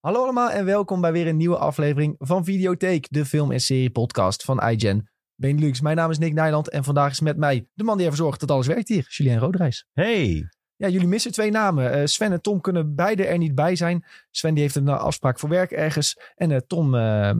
Hallo allemaal en welkom bij weer een nieuwe aflevering van Videotheek, de film- en serie-podcast van iGen Benelux. Mijn naam is Nick Nijland en vandaag is met mij de man die ervoor zorgt dat alles werkt hier, Julien Roderijs. Hey! Ja, jullie missen twee namen. Uh, Sven en Tom kunnen beide er niet bij zijn. Sven die heeft een afspraak voor werk ergens. En uh, Tom uh,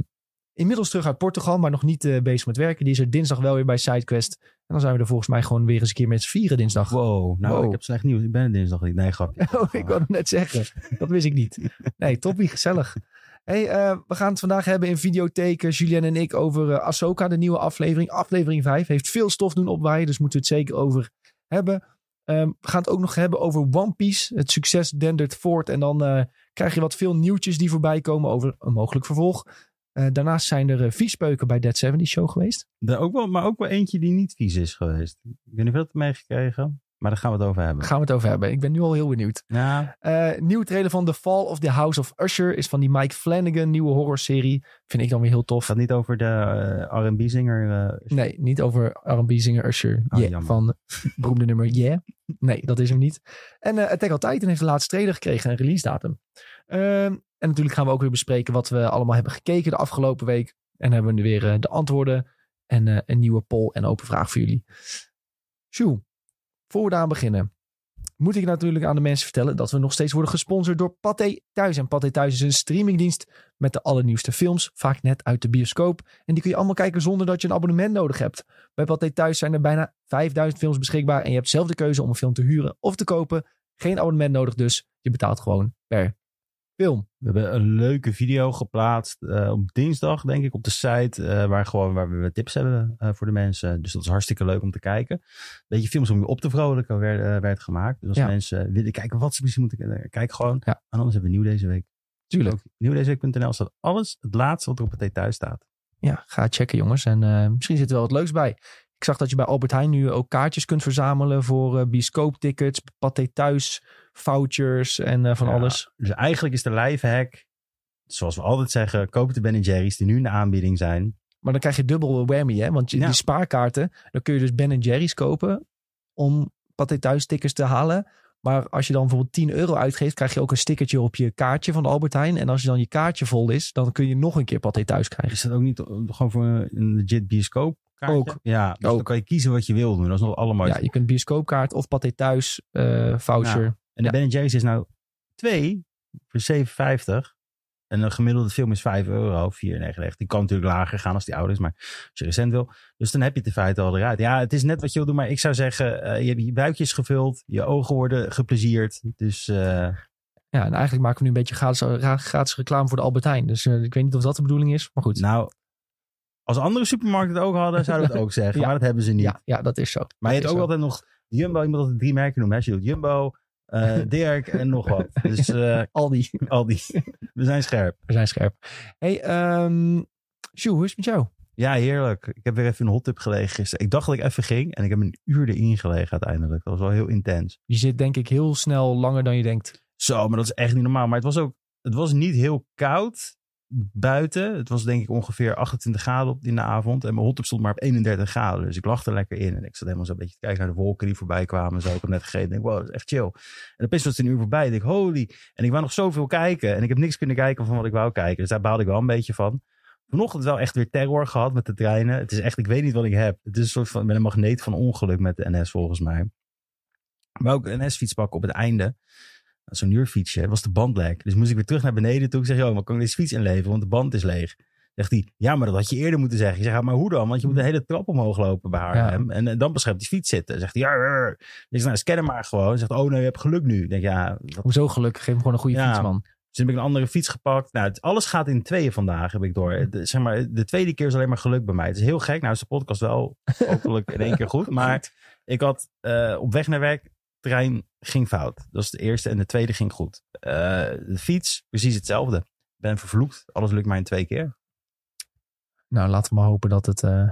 inmiddels terug uit Portugal, maar nog niet bezig met werken. Die is er dinsdag wel weer bij SideQuest. En dan zijn we er volgens mij gewoon weer eens een keer met z'n vieren dinsdag. Wow, nou Wow. ik heb slecht nieuws. Ik ben er dinsdag niet. Nee, grapje. Oh, ik wou het net zeggen. Dat wist ik niet. Nee, toppie, gezellig. Hey, eh, we gaan het vandaag hebben in videotheken, Julien en ik, over eh, Ahsoka, de nieuwe aflevering. Aflevering 5 heeft veel stof doen opwaaien, dus moeten we het zeker over hebben. Ehm, we gaan het ook nog hebben over One Piece. Het succes dendert voort en dan eh, krijg je wat veel nieuwtjes die voorbij komen over een mogelijk vervolg. Eh, daarnaast zijn er uh, viespeuken bij Dead 70 Show geweest. Er ook wel, maar ook wel eentje die niet vies is geweest. Ik weet niet dat meegekregen, maar daar gaan we het over hebben. Daar gaan we het over hebben. Ik ben nu al heel benieuwd. Ja, Uh, nieuwe trailer van The Fall of the House of Usher is van die Mike Flanagan nieuwe horrorserie. Vind ik dan weer heel tof. gaat niet over de eh, R&B-zinger. eh, Nee, niet over R&B-zinger Usher. Oh, Yeah, van beroemde nummer Yeah. Nee, dat is hem niet. En uh, Attack on Titan heeft de laatste trailer gekregen, een release datum. Ehm, en natuurlijk gaan we ook weer bespreken wat we allemaal hebben gekeken de afgelopen week. En hebben we weer uh, de antwoorden en uh, een nieuwe poll en open vraag voor jullie. Sjoe, voor we daar beginnen, moet ik natuurlijk aan de mensen vertellen dat we nog steeds worden gesponsord door Pathé Thuis. En Pathé Thuis is een streamingdienst met de allernieuwste films, vaak net uit de bioscoop. En die kun je allemaal kijken zonder dat je een abonnement nodig hebt. Bij Pathé Thuis zijn er bijna 5000 films beschikbaar en je hebt zelf de keuze om een film te huren of te kopen. Geen abonnement nodig dus, je betaalt gewoon per film. We hebben een leuke video geplaatst uh, op dinsdag, denk ik, op de site. Uh, waar, gewoon, waar we tips hebben uh, voor de mensen. Dus dat is hartstikke leuk om te kijken. Beetje films om je op te vrolijken werd, werd gemaakt. Dus als Ja. mensen willen kijken wat ze misschien moeten kijken, kijk gewoon. Ja. En anders hebben we nieuw deze week. Tuurlijk. Ook nieuwdezeweek.nl staat alles, het laatste wat er op het thuis staat. Ja, ga checken jongens. En misschien zit er wel wat leuks bij. Ik zag dat je bij Albert Heijn nu ook kaartjes kunt verzamelen voor bioscooptickets, paté thuis, vouchers en uh, van Ja, alles. Dus eigenlijk is de lifehack, zoals we altijd zeggen, koop de Ben Jerry's die nu in de aanbieding zijn. Maar dan krijg je dubbel whammy, hè? Want je, Ja. die spaarkaarten, dan kun je dus Ben Jerry's kopen om paté thuis stickers te halen. Maar als je dan bijvoorbeeld 10 euro uitgeeft, krijg je ook een stickertje op je kaartje van de Albert Heijn. En als je dan je kaartje vol is, dan kun je nog een keer paté thuis krijgen. Is dat ook niet eh, gewoon voor een legit bioscoop? Ook. Ja, dus dan Ook. kan je kiezen wat je wil doen. Dat is nog allermooiste. Ja, je kunt bioscoopkaart of paté thuis, eh, voucher. En de. Ben Jerry's is nou 2 voor 7,50. En een gemiddelde film is 5 euro, 4,99. Die kan natuurlijk lager gaan als die ouder is, maar als je recent wil. Dus dan heb je het in feite al eruit. Ja, het is net wat je wil doen, maar ik zou zeggen, eh, je hebt je buikjes gevuld, je ogen worden geplezierd. Dus eh, Ja, en eigenlijk maken we nu een beetje gratis, ra- gratis reclame voor de Albert Heijn. Dus eh, ik weet niet of dat de bedoeling is, maar goed. nou, als andere supermarkten het ook hadden, zouden we het ook zeggen. Ja. Maar dat hebben ze niet. ja, ja, dat is zo. maar Dat je hebt ook zo. altijd nog Jumbo, moet altijd drie merken noemen. Hè? Je doet Jumbo, eh, Dirk en nog wat. Dus eh, Aldi, al die. We zijn scherp. we zijn scherp. hey, ehm Sjoe, hoe is het met jou? Ja, heerlijk. Ik heb weer even in een hot tub gelegen gisteren. Ik dacht dat ik even ging en ik heb een uur erin gelegen uiteindelijk. Dat was wel heel intens. Je zit denk ik heel snel langer dan je denkt. Zo, maar dat is echt niet normaal. Maar het was ook, het was niet heel koud buiten. Het was denk ik ongeveer 28 graden in de avond. En mijn hot stond maar op 31 graden. Dus ik lag er lekker in. En ik zat helemaal zo een beetje te kijken naar de wolken die voorbij kwamen. Zo, ik heb net gegeten. Ik wow, dat is echt chill. En opeens was het een uur voorbij. Ik denk, holy. En ik wou nog zoveel kijken. En ik heb niks kunnen kijken van wat ik wou kijken. Dus daar baalde ik wel een beetje van. Vanochtend wel echt weer terror gehad met de treinen. Het is echt, ik weet niet wat ik heb. Het is een soort van, ik ben een magneet van ongeluk met de NS volgens mij. Maar ook een NS-fiets pakken op het einde. Zo'n uurfietsje, was de band lek. Dus moest ik weer terug naar beneden toe. Ik zeg, joh, maar kan ik deze fiets inleveren? Want de band is leeg. Zegt hij, ja, maar dat had je eerder moeten zeggen. Ik zeg, ja, maar hoe dan? Want je moet de hele trap omhoog lopen bij Haarlem. En, eh, dan pas gaat die fiets zitten. Zegt hij, ja, ja. Ik zeg, nou, scan hem maar gewoon. Zegt, oh nee, je hebt geluk nu. Ik denk, ja, Hoezo gelukkig? Geef hem gewoon een goede Ja. fiets, man. dus heb ik een andere fiets gepakt. Nou, het, alles gaat in tweeën vandaag, heb ik door. De, zeg maar, de tweede keer is alleen maar geluk bij mij. Het is heel gek. Nou is de podcast wel hopelijk in één keer goed. Maar ik had eh, op weg naar werk, trein ging fout. Dat is de eerste. En de tweede ging goed. Eh, de fiets, precies hetzelfde. Ik ben vervloekt. Alles lukt mij in twee keer. Nou, laten we maar hopen dat het eh,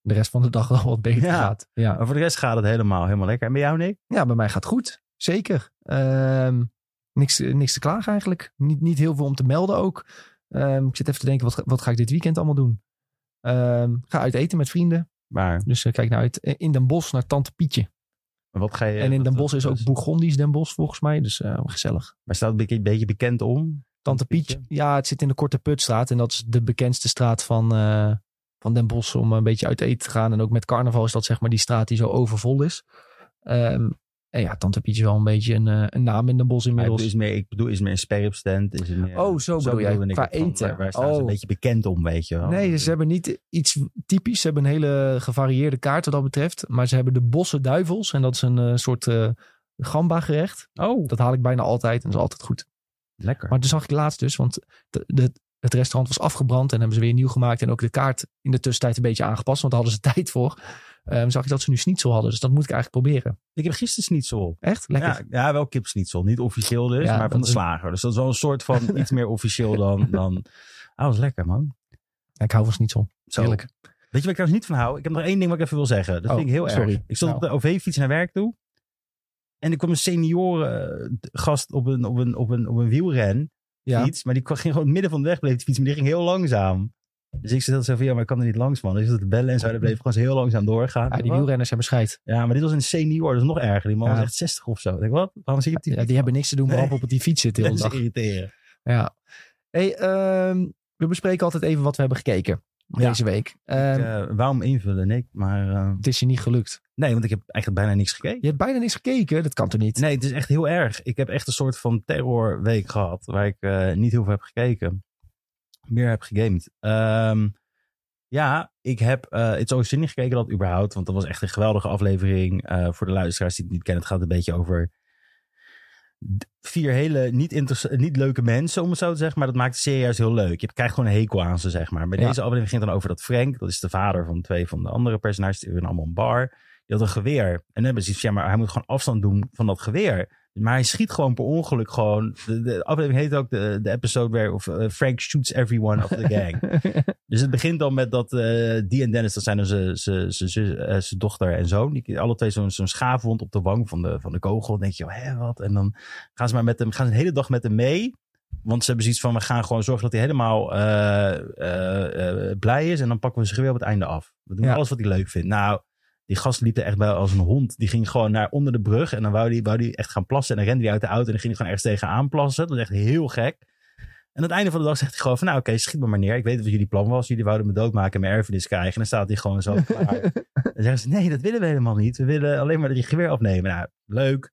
de rest van de dag al wat beter Ja. gaat. Ja. Maar voor de rest gaat het helemaal, helemaal lekker. En bij jou, Nick? ja, bij mij gaat het goed. Zeker. Ehm, niks, niks te klagen eigenlijk. Niet, niet heel veel om te melden ook. Ehm, ik zit even te denken, wat, ga- wat ga ik dit weekend allemaal doen? Ehm, ga uit eten met vrienden. Maar Dus eh, kijk nou uit. In Den Bosch naar Tante Pietje. Wat ga je... en in Den Bosch is ook Bourgondisch Den Bosch volgens mij. Dus eh, gezellig. Maar staat het een beetje, bekend om? Tante Pietje. Ja, het zit in de Korte Putstraat. En dat is de bekendste straat van, eh, van Den Bosch om een beetje uit eten te gaan. En ook met carnaval is dat zeg maar die straat die zo overvol is. Ehm, en ja, Tante Pietje is wel een beetje een, eh, een naam in Maar ik inmiddels. is meer, ik bedoel, is meer een sperpstand. Is meer, Oh, zo bedoel jij, qua van, eten. Waar, staan ze Oh. een beetje bekend om, weet je wel. Nee, ze hebben niet iets typisch. Ze hebben een hele gevarieerde kaart wat dat betreft. Maar ze hebben de Bosse Duivels. En dat is een eh, soort eh gamba gerecht. Oh, Dat haal ik bijna altijd en dat is altijd goed. lekker. Maar toen zag ik laatst dus, want de, de- het restaurant was afgebrand en hebben ze weer nieuw gemaakt. En ook de kaart in de tussentijd een beetje aangepast, want daar hadden ze tijd voor. Ehm, zag ik dat ze nu schnitzel hadden, dus dat moet ik eigenlijk proberen. Ik heb gisteren schnitzel. Echt? Lekker. Ja, ja, wel kipsnitzel. Niet officieel dus, Ja, maar van de slager. Dus dat is wel een soort van iets meer officieel dan... dan... Ah, was lekker, man. Ja, ik hou van schnitzel. Zo. Heerlijk. Weet je waar ik trouwens niet van hou? Ik heb nog één ding wat ik even wil zeggen. Dat Oh, vind ik heel sorry. erg. Ik stond Nou. op de OV-fiets naar werk toe. En er kwam een senioren gast op een, op een, op een, op een wielren Ja. fiets. Maar die kwam- ging gewoon in het midden van de weg bleef die fiets. Maar die ging heel langzaam. Dus ik zei zo van, ja, maar ik kan er niet langs, man. Dus zat te bellen en zo. Dat bleef gewoon heel langzaam doorgaan. Ja, die Wat? wielrenners hebben scheid. Ja, maar dit was een senior. Dat is nog erger. Die man Ja. was echt 60 of zo. Ik denk, wat? Waarom zit je op die Ja, die hebben niks te doen behalve Nee. op die fiets zitten de Dat hele is dag. irriteren. Ja. Hey, ehm, we bespreken altijd even wat we hebben gekeken. Deze week. Ehm, Ik, eh, waarom invullen? Nee, maar... eh, het is je niet gelukt. nee, want ik heb eigenlijk bijna niks gekeken. Je hebt bijna niks gekeken, dat kan toch niet? Nee, het is echt heel erg. Ik heb echt een soort van terrorweek gehad. Waar ik eh, niet heel veel heb gekeken. Meer heb gegamed. Ehm, ja, ik heb eh It's Always Sunny gekeken dat überhaupt. Want dat was echt een geweldige aflevering. Voor de luisteraars die het niet kennen. Het gaat een beetje over vier hele niet, niet leuke mensen, om het zo te zeggen. Maar dat maakt de serie juist heel leuk. Je krijgt gewoon een hekel aan ze, zeg maar. Bij Ja. deze aflevering ging het dan over dat Frank. Dat is de vader van twee van de andere personages. Die hebben allemaal een bar. Die had een geweer. En dan hebben ze iets ja, maar hij moet gewoon afstand doen van dat geweer. Maar hij schiet gewoon per ongeluk gewoon. De, de aflevering heet ook de, de episode waar of, eh, Frank shoots everyone of the gang. dus het begint dan met dat eh, die en Dennis, dat zijn dan zijn- eh, zijn dochter en zoon. Die alle twee zo'n zo'n schaafwond op de wang van de, van de kogel. Dan denk je, oh, hè, wat? En dan gaan ze maar met hem, gaan ze een hele dag met hem mee. Want ze hebben zoiets van, we gaan gewoon zorgen dat hij helemaal blij is. En dan pakken we zijn geweer op het einde af. We doen Ja. alles wat hij leuk vindt. Nou, die gast liep er echt bij als een hond. Die ging gewoon naar onder de brug. En dan wou hij wou die echt gaan plassen. En dan rende hij uit de auto. En dan ging hij gewoon ergens tegenaan plassen. Dat was echt heel gek. En aan het einde van de dag zegt hij gewoon van... Nou oké, schiet me maar neer. Ik weet wat jullie plan was. Jullie wouden me doodmaken en mijn erfenis krijgen. En dan staat hij gewoon zo klaar. dan zeggen ze, nee, dat willen we helemaal niet. We willen alleen maar dat je geweer afnemen. Nou, leuk. Er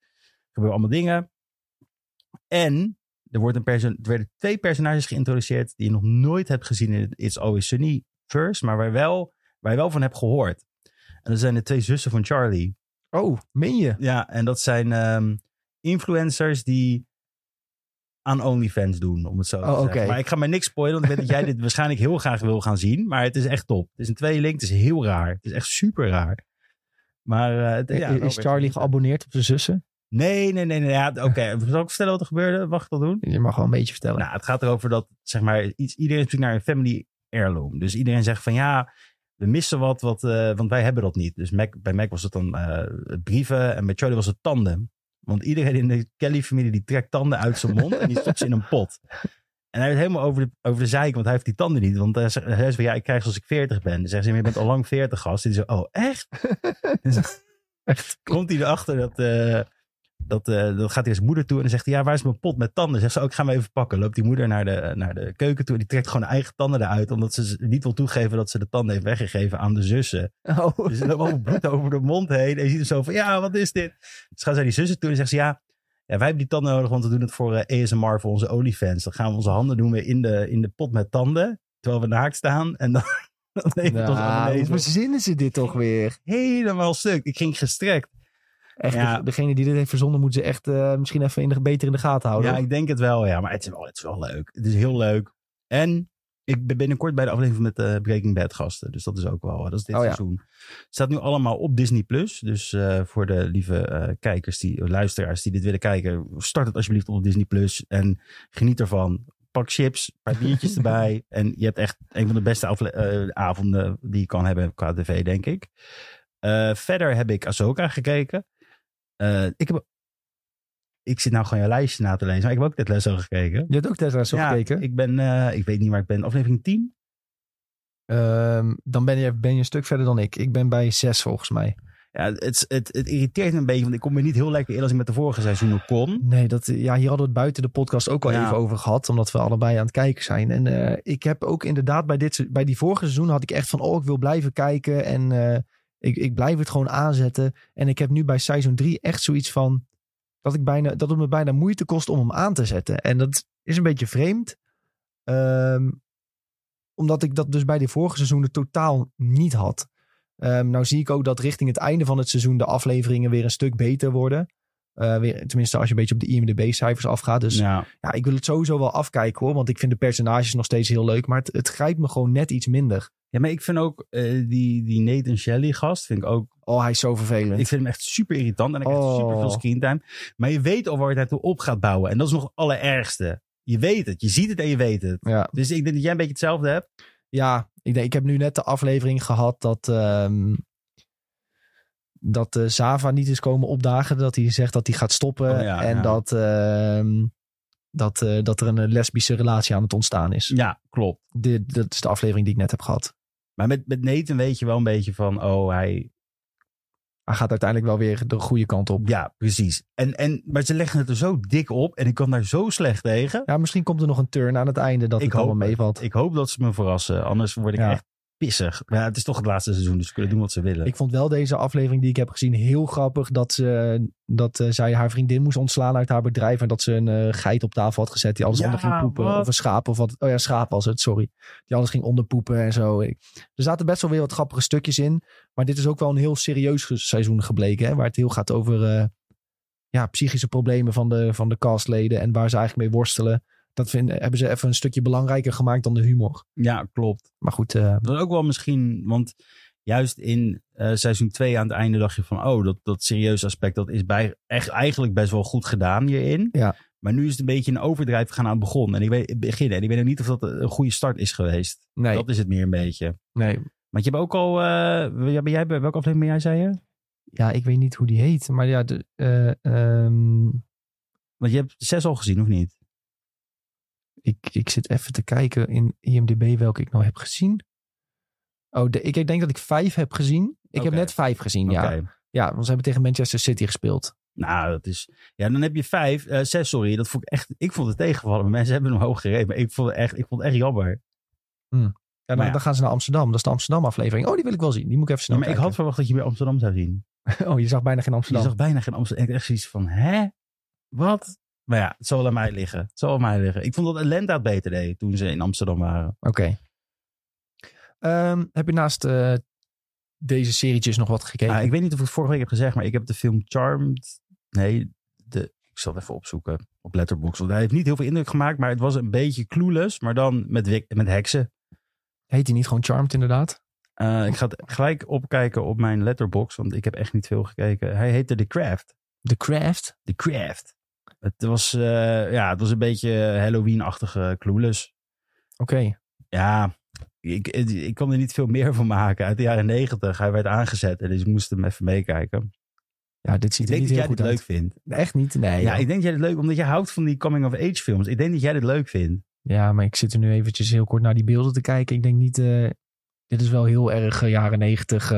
gebeuren allemaal dingen. En er, wordt een perso- er werden twee personages geïntroduceerd... die je nog nooit hebt gezien in het It's Always Sunny verse. Maar waar, wel, waar je wel van hebt gehoord. En dat zijn de twee zussen van Charlie. Oh, meen je? Ja, en dat zijn ehm, influencers die aan OnlyFans doen, om het zo te Oh, zeggen. oké. Maar ik ga maar niks spoilen, want ik weet dat jij dit waarschijnlijk heel graag wil gaan zien. Maar het is echt top. Het is een tweeling, het is heel raar. Het is echt super raar. Maar eh, het- ja, is Charlie geabonneerd op zijn zussen? Nee, nee, nee. nee ja, Oké, zal ik vertellen wat er gebeurde? Mag ik dat doen? Je mag wel een beetje vertellen. Nou, het gaat erover dat, zeg maar, iets, iedereen is zoek naar een family heirloom. Dus iedereen zegt van ja, we missen wat, wat eh, want wij hebben dat niet. Dus Mac, bij Mac was het dan eh, brieven en bij Charlie was het tanden. Want iedereen in de Kelly-familie die trekt tanden uit zijn mond en die stopt ze in een pot. En hij is helemaal over de, over de zeik, want hij heeft die tanden niet. Want hij zegt hij zegt ja, ik krijg ze als ik 40 ben. Dan zeggen ze, je bent al lang 40 gast. En die zo, oh echt? Echt? komt hij erachter dat, eh, dat, eh, dan gaat hij zijn moeder toe en dan zegt hij, ja, waar is mijn pot met tanden? Zegt ze, ook, ik ga hem even pakken. Loopt die moeder naar de, naar de keuken toe en die trekt gewoon haar eigen tanden eruit, omdat ze niet wil toegeven dat ze de tanden heeft weggegeven aan de zussen. Oh. Dus er loopt bloed over de mond heen en je ziet er zo van, ja, wat is dit? Dus gaan zij die zussen toe en zegt ze, ja, ja, wij hebben die tanden nodig, want we doen het voor eh, ASMR, voor onze OnlyFans. Dan gaan we onze handen doen we in de, in de pot met tanden, terwijl we naakt staan en dan, dan het ons Nou, hoe verzinnen ze dit toch weer? helemaal stuk. Ik ging gestrekt. Echt, Ja. de- degene die dit heeft verzonnen moet ze echt eh, misschien even in de, beter in de gaten houden. Ja, ik denk het wel, ja. Maar het is wel, het is wel leuk. Het is heel leuk. En ik ben binnenkort bij de aflevering met de Breaking Bad gasten. Dus dat is ook wel, dat is dit Oh ja. seizoen. Het staat nu allemaal op Disney+. Plus. Dus eh, voor de lieve eh, kijkers, die, luisteraars die dit willen kijken. Start het alsjeblieft op Disney+. Plus En geniet ervan. Pak chips, een paar biertjes erbij. En je hebt echt een van de beste eh, avonden die je kan hebben qua tv, denk ik. Eh, verder heb ik Ahsoka gekeken. Eh, ik heb ik zit nou gewoon je lijstje na te lezen. Maar ik heb ook dit les al gekeken. Je hebt ook Tesla zo ja, gekeken. ik ben, eh, ik weet niet waar ik ben. Aflevering 10? Ehm, dan ben je, ben je een stuk verder dan ik. Ik ben bij zes volgens mij. Ja, het, het, het irriteert me een beetje, want ik kom me niet heel lekker in als ik met de vorige seizoenen kon. Nee, dat, ja, hier hadden we het buiten de podcast ook al Ja. even over gehad. Omdat we allebei aan het kijken zijn. En eh, ik heb ook inderdaad bij, dit, bij die vorige seizoen had ik echt van... Oh, ik wil blijven kijken. En ik, ik blijf het gewoon aanzetten. En ik heb nu bij seizoen 3 echt zoiets van... Dat, ik bijna, dat het me bijna moeite kost om hem aan te zetten. En dat is een beetje vreemd. Ehm, omdat ik dat dus bij die vorige seizoenen totaal niet had. Ehm, nou zie ik ook dat richting het einde van het seizoen... de afleveringen weer een stuk beter worden. Eh, weer, tenminste, als je een beetje op de IMDb-cijfers afgaat. Dus ja. ja, ik wil het sowieso wel afkijken hoor. Want ik vind de personages nog steeds heel leuk. Maar het, het grijpt me gewoon net iets minder. ja, maar ik vind ook eh, die, die Nathan Shelley gast, vind ik ook Oh, hij is zo vervelend. Ik vind hem echt super irritant en ik heb Oh. super veel screentime. Maar je weet al waar het naartoe op gaat bouwen. En dat is nog het allerergste. Je weet het. Je ziet het en je weet het. ja, Dus ik denk dat jij een beetje hetzelfde hebt. ja ik, denk, ik heb nu net de aflevering gehad dat... ehm, dat eh, Zava niet is komen opdagen. Dat hij zegt dat hij gaat stoppen. Oh ja, en ja. dat, ehm, dat, eh, dat er een lesbische relatie aan het ontstaan is. Ja, klopt. Dit, dat is de aflevering die ik net heb gehad. Maar met, met Nathan weet je wel een beetje van, oh, hij... Hij gaat uiteindelijk wel weer de goede kant op. Ja, precies. En, en, maar ze leggen het er zo dik op en ik kan daar zo slecht tegen. Ja, misschien komt er nog een turn aan het einde dat Ik het allemaal hoop meevalt. Ik hoop dat ze me verrassen, anders word ik Ja. echt pissig. Maar ja, het is toch het laatste seizoen, dus ze kunnen doen wat ze willen. Ik vond wel deze aflevering die ik heb gezien heel grappig. Dat, ze, dat eh, zij haar vriendin moest ontslaan uit haar bedrijf. En dat ze een eh, geit op tafel had gezet die alles Ja, onder ging poepen. wat? Of een schaap of wat. Oh ja, schaap was het, sorry. Die alles ging onderpoepen en zo. Ik- Er zaten best wel weer wat grappige stukjes in. Maar dit is ook wel een heel serieus seizoen gebleken. Hè, waar het heel gaat over eh, ja, psychische problemen van de, van de castleden. En waar ze eigenlijk mee worstelen. Dat vinden, hebben ze even een stukje belangrijker gemaakt dan de humor. Ja, klopt. Maar goed, eh, Dat ook wel misschien, want juist in eh, seizoen 2 aan het einde dacht je van, oh, dat, dat serieuze aspect, dat is bij, echt eigenlijk best wel goed gedaan hierin. Ja. Maar nu is het een beetje een overdrijf gegaan aan het begon. En ik weet, beginnen. En ik weet nog niet of dat een goede start is geweest. nee, Dat is het meer een beetje. nee. Want je hebt ook al, eh, ja, ben jij, bij welke aflevering ben jij, zei je? Ja, ik weet niet hoe die heet. Maar ja, de, eh, ehm, Want je hebt zes al gezien, of niet? Ik, ik zit even te kijken in IMDb welke ik nou heb gezien. Oh, de, ik denk dat ik vijf heb gezien. Ik heb net vijf gezien, ja. Ja, want ze hebben tegen Manchester City gespeeld. Nou, dat is. Ja, dan heb je vijf, eh, zes, sorry. Dat vond ik echt. Ik vond het tegenvallen. Mensen hebben hem hoog gereden. Maar ik vond het echt, ik vond het echt jammer. Ja, dan, Maar ja. dan gaan ze naar Amsterdam. Dat is de Amsterdam aflevering. Oh, die wil ik wel zien. Die moet ik even Ja, snel maar ik had verwacht dat je bij Amsterdam zou zien. Oh, je zag bijna geen Je Amsterdam. zag bijna geen Amsterdam. En ik echt zoiets van, hè? Wat? Maar ja, het zal aan mij liggen. Het zal aan mij liggen. Ik vond dat Atlanta het beter deed toen ze in Amsterdam waren. Oké. Ehm, heb je naast eh, deze serietjes nog wat gekeken? Ah, ik weet niet of ik het vorige week heb gezegd, maar ik heb de film Charmed. Nee, de, ik zal het even opzoeken op Letterboxd. Want hij heeft niet heel veel indruk gemaakt, maar het was een beetje clueless. Maar dan met, wik- met heksen. Heet die niet gewoon Charmed inderdaad? Eh, ik ga het gelijk opkijken op mijn Letterboxd, want ik heb echt niet veel gekeken. Hij heette The Craft. The Craft? The Craft. Het was, eh, ja, het was een beetje Halloween-achtige clueless. Oké. Ja, ik, ik kon er niet veel meer van maken. Uit de jaren negentig. Hij werd aangezet en dus ik moest hem even meekijken. Ja, dit Ik ziet er denk niet dat heel jij dit goed leuk uit. vindt. Echt niet? Nee. Ja, joh. ik denk dat jij dit leuk omdat je houdt van die coming-of-age films. Ik denk dat jij dit leuk vindt. Ja, maar ik zit er nu eventjes heel kort naar die beelden te kijken. Ik denk niet... eh, dit is wel heel erg eh, jaren negentig.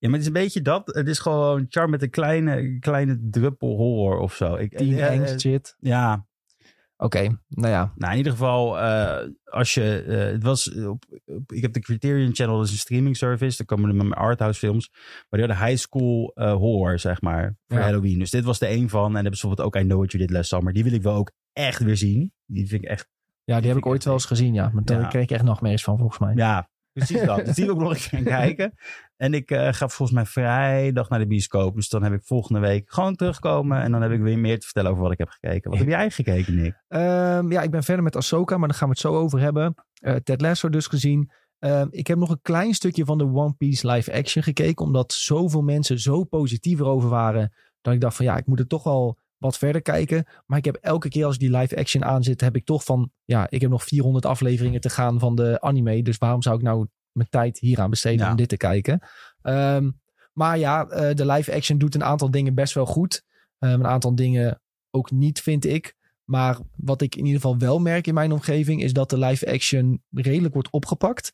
Ja, maar het is een beetje dat. Het is gewoon charm met een kleine, kleine druppel horror of zo. Ik, Teen eh, eh, angst shit. Ja, Oké, nou ja. Nou, in ieder geval, eh, als je, eh, het was, op, op- ik heb de Criterion Channel, dat is een streaming service. Daar komen er met arthouse films. Maar die hadden high school eh, horror, zeg maar, voor Ja. Halloween. Dus dit was er één van. En dan hebben ze bijvoorbeeld ook I Know What You Did Last Summer. Die wil ik wel ook echt weer zien. Die vind ik echt, Ja, die heb ik ooit wel eens gezien, ja. Maar daar Ja. kreeg ik echt nachtmerries van, volgens mij. ja, precies dat. dus die wil ik nog een keer gaan kijken. En ik eh, ga volgens mij vrijdag naar de bioscoop. Dus dan heb ik volgende week gewoon terugkomen. En dan heb ik weer meer te vertellen over wat ik heb gekeken. Wat heb jij gekeken, Nick? Ehm, ja, ik ben verder met Ahsoka, maar daar gaan we het zo over hebben. Eh, Ted Lasso dus gezien. Ehm, ik heb nog een klein stukje van de One Piece live action gekeken. Omdat zoveel mensen zo positief erover waren. Dat ik dacht van ja, ik moet er toch wel wat verder kijken. Maar ik heb elke keer als ik die live action aanzet, heb ik toch van... Ja, ik heb nog 400 afleveringen te gaan van de anime. Dus waarom zou ik nou mijn tijd hier aan besteden Ja. om dit te kijken? Ehm, maar ja, eh, de live action doet een aantal dingen best wel goed. Ehm, een aantal dingen ook niet, vind ik. Maar wat ik in ieder geval wel merk in mijn omgeving is dat de live action redelijk wordt opgepakt.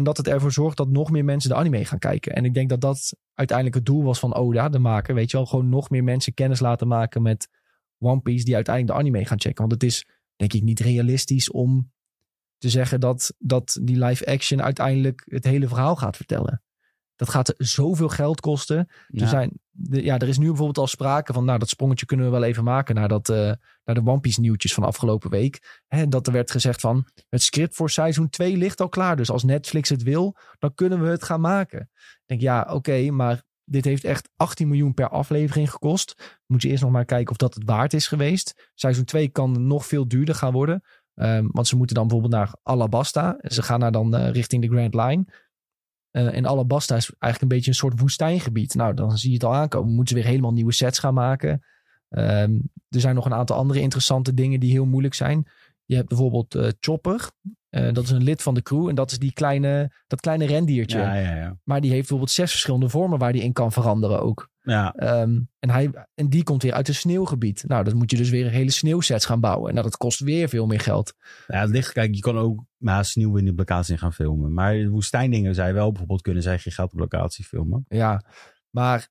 En dat het ervoor zorgt dat nog meer mensen de anime gaan kijken. En ik denk dat dat uiteindelijk het doel was van Oda, de maker. Weet je wel, gewoon nog meer mensen kennis laten maken met One Piece die uiteindelijk de anime gaan checken. Want het is denk ik niet realistisch om te zeggen dat, dat die live action uiteindelijk het hele verhaal gaat vertellen. Dat gaat zoveel geld kosten. Er, zijn, ja, er is nu bijvoorbeeld al sprake van, nou, dat sprongetje kunnen we wel even maken naar, dat, eh, naar de One Piece nieuwtjes van afgelopen week. Hè, dat er werd gezegd van, het script voor seizoen 2 ligt al klaar. Dus als Netflix het wil, dan kunnen we het gaan maken. Ik denk, ja, oké, maar dit heeft echt 18 miljoen per aflevering gekost. Moet je eerst nog maar kijken of dat het waard is geweest. Seizoen 2 kan nog veel duurder gaan worden. Ehm, want ze moeten dan bijvoorbeeld naar Alabasta. Ze gaan naar dan eh, richting de Grand Line. Eh, en Alabasta is eigenlijk een beetje een soort woestijngebied. Nou, dan zie je het al aankomen. Moeten ze weer helemaal nieuwe sets gaan maken. Ehm, er zijn nog een aantal andere interessante dingen die heel moeilijk zijn. Je hebt bijvoorbeeld eh, Chopper. Eh, dat is een lid van de crew. En dat is die kleine, dat kleine rendiertje. Ja, ja, ja. Maar die heeft bijvoorbeeld zes verschillende vormen waar die in kan veranderen ook. ja. Ehm, en, hij, en die komt weer uit een sneeuwgebied. Nou, dan moet je dus weer hele sneeuwsets gaan bouwen. En nou, dat kost weer veel meer geld. Ja, het ligt, kijk, je kan ook maar sneeuw in de locatie gaan filmen. Maar woestijndingen je wel bijvoorbeeld kunnen zeggen, je gaat op locatie filmen. Ja, maar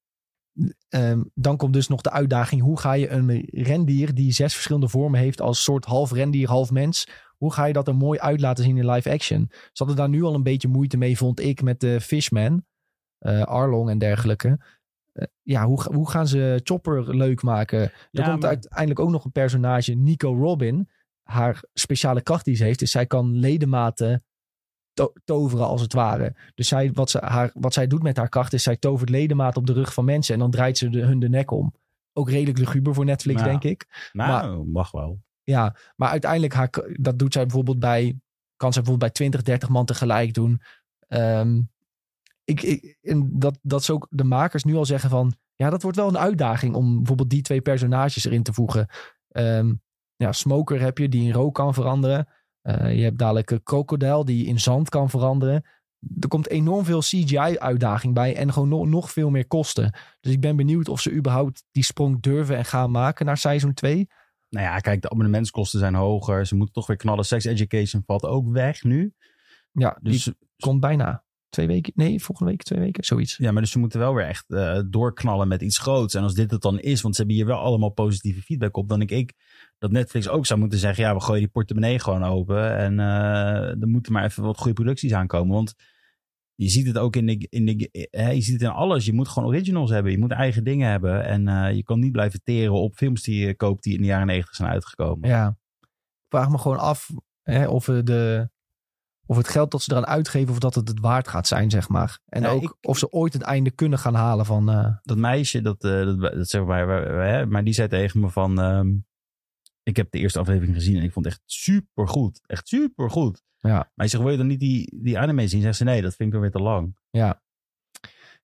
ehm, dan komt dus nog de uitdaging. Hoe ga je een rendier die zes verschillende vormen heeft als soort half rendier, half mens. Hoe ga je dat er mooi uit laten zien in live action? Ze hadden daar nu al een beetje moeite mee, vond ik, met de Fishman. eh, Arlong en dergelijke. Eh, ja, hoe, hoe gaan ze Chopper leuk maken? Er Ja, komt maar- uiteindelijk ook nog een personage, Nico Robin. Haar speciale kracht die ze heeft, is zij kan ledematen to- toveren als het ware. Dus zij, wat, ze, haar, wat zij doet met haar kracht is zij tovert ledematen op de rug van mensen en dan draait ze de, hun de nek om. Ook redelijk luguber voor Netflix, Ja. denk ik. Nou, mag wel. Ja, maar uiteindelijk, dat doet zij bijvoorbeeld bij, kan zij bijvoorbeeld bij 20, 30 man tegelijk doen. Ehm, ik, ik, en dat, dat ze ook de makers nu al zeggen van, ja, dat wordt wel een uitdaging om bijvoorbeeld die twee personages erin te voegen. Ehm, ja, Smoker heb je die in rook kan veranderen. Eh, je hebt dadelijk een krokodil die in zand kan veranderen. Er komt enorm veel CGI-uitdaging bij en gewoon nog veel meer kosten. Dus ik ben benieuwd of ze überhaupt die sprong durven en gaan maken naar seizoen 2. Nou ja, kijk, de abonnementskosten zijn hoger. Ze moeten toch weer knallen. Sex Education valt ook weg nu. Ja, die Dus, komt bijna. Twee weken? Nee, volgende week twee weken. Zoiets. ja, maar dus ze moeten wel weer echt eh, doorknallen met iets groots. En als dit het dan is, want ze hebben hier wel allemaal positieve feedback op. Dan denk ik dat Netflix ook zou moeten zeggen, ja, we gooien die portemonnee gewoon open. En eh, er moeten maar even wat goede producties aankomen. Want je ziet het ook in de, in de hè, je ziet het in alles. Je moet gewoon originals hebben. Je moet eigen dingen hebben. En eh, je kan niet blijven teren op films die je koopt die in de jaren negentig zijn uitgekomen. Ja. Ik vraag me gewoon af hè, of, we de, of het geld dat ze eraan uitgeven, of dat het het waard gaat zijn, zeg maar. En Ja, ook ik- of ze ooit het einde kunnen gaan halen van... eh, dat meisje, dat, eh, dat, dat zeg maar, maar die zei tegen me van, ehm, ik heb de eerste aflevering gezien en ik vond het echt super goed. Echt super goed. Ja. Maar je zegt, wil je dan niet die, die anime zien? Zegt ze, nee, dat vind ik dan weer te lang. ja.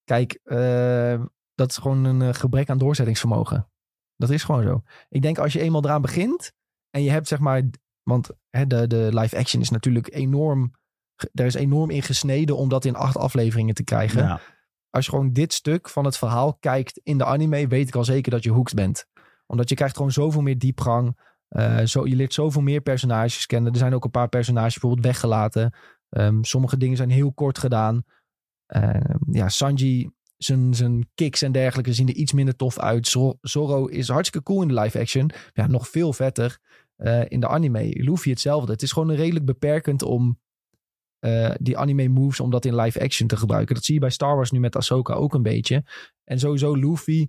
Kijk, eh, dat is gewoon een eh, gebrek aan doorzettingsvermogen. Dat is gewoon zo. Ik denk als je eenmaal eraan begint en je hebt zeg maar... Want hè, de, de live action is natuurlijk enorm... Daar is enorm in gesneden om dat in acht afleveringen te krijgen. Ja. als je gewoon dit stuk van het verhaal kijkt in de anime, weet ik al zeker dat je hooked bent. Omdat je krijgt gewoon zoveel meer diepgang. Eh, zo, je leert zoveel meer personages kennen. Er zijn ook een paar personages bijvoorbeeld weggelaten. Ehm, sommige dingen zijn heel kort gedaan. Ehm, ja, Sanji, zijn, kicks en dergelijke zien er iets minder tof uit. Zor- Zorro is hartstikke cool in de live action. Ja, nog veel vetter eh, in de anime. Luffy hetzelfde. Het is gewoon redelijk beperkend om eh, die anime moves om dat in live action te gebruiken. Dat zie je bij Star Wars nu met Ahsoka ook een beetje. En sowieso Luffy.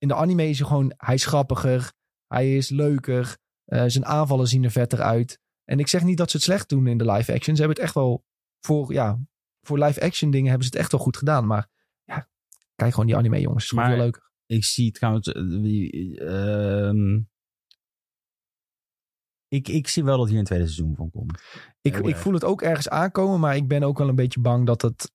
In de anime is hij gewoon, hij is grappiger. Hij is leuker. eh, zijn aanvallen zien er vetter uit. En ik zeg niet dat ze het slecht doen in de live action. Ze hebben het echt wel voor, ja, voor live action dingen hebben ze het echt wel goed gedaan. Maar ja, kijk gewoon die anime jongens. Het is Maar- veel leuker. Ik zie trouwens, eh, ehm, ik, ik zie wel dat hier een tweede seizoen van komt. Ik, ik voel het ook ergens aankomen, maar ik ben ook wel een beetje bang dat het,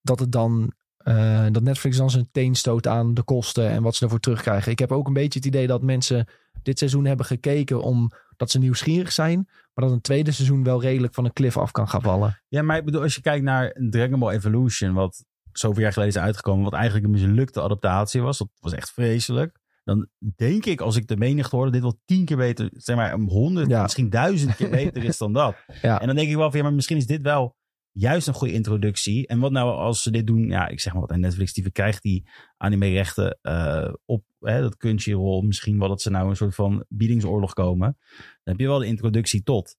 dat het dan. Eh, dat Netflix dan zijn teen stoot aan de kosten en wat ze ervoor terugkrijgen. Ik heb ook een beetje het idee dat mensen dit seizoen hebben gekeken omdat ze nieuwsgierig zijn. Maar dat een tweede seizoen wel redelijk van een cliff af kan gaan vallen. Ja, maar ik bedoel, als je kijkt naar Dragon Ball Evolution, wat zoveel jaar geleden is uitgekomen, wat eigenlijk een mislukte adaptatie was, dat was echt vreselijk. Dan denk ik, als ik de menigte hoorde, dit wel tien keer beter, zeg maar, honderd, Ja. misschien duizend keer beter is dan dat. Ja. En dan denk ik wel van, ja, maar misschien is dit wel juist een goede introductie. En wat nou als ze dit doen, ja, ik zeg maar wat, en Netflix die verkrijgt die anime-rechten eh, op hè, dat Crunchyroll. Misschien wel dat ze nou een soort van biedingsoorlog komen. Dan heb je wel de introductie tot.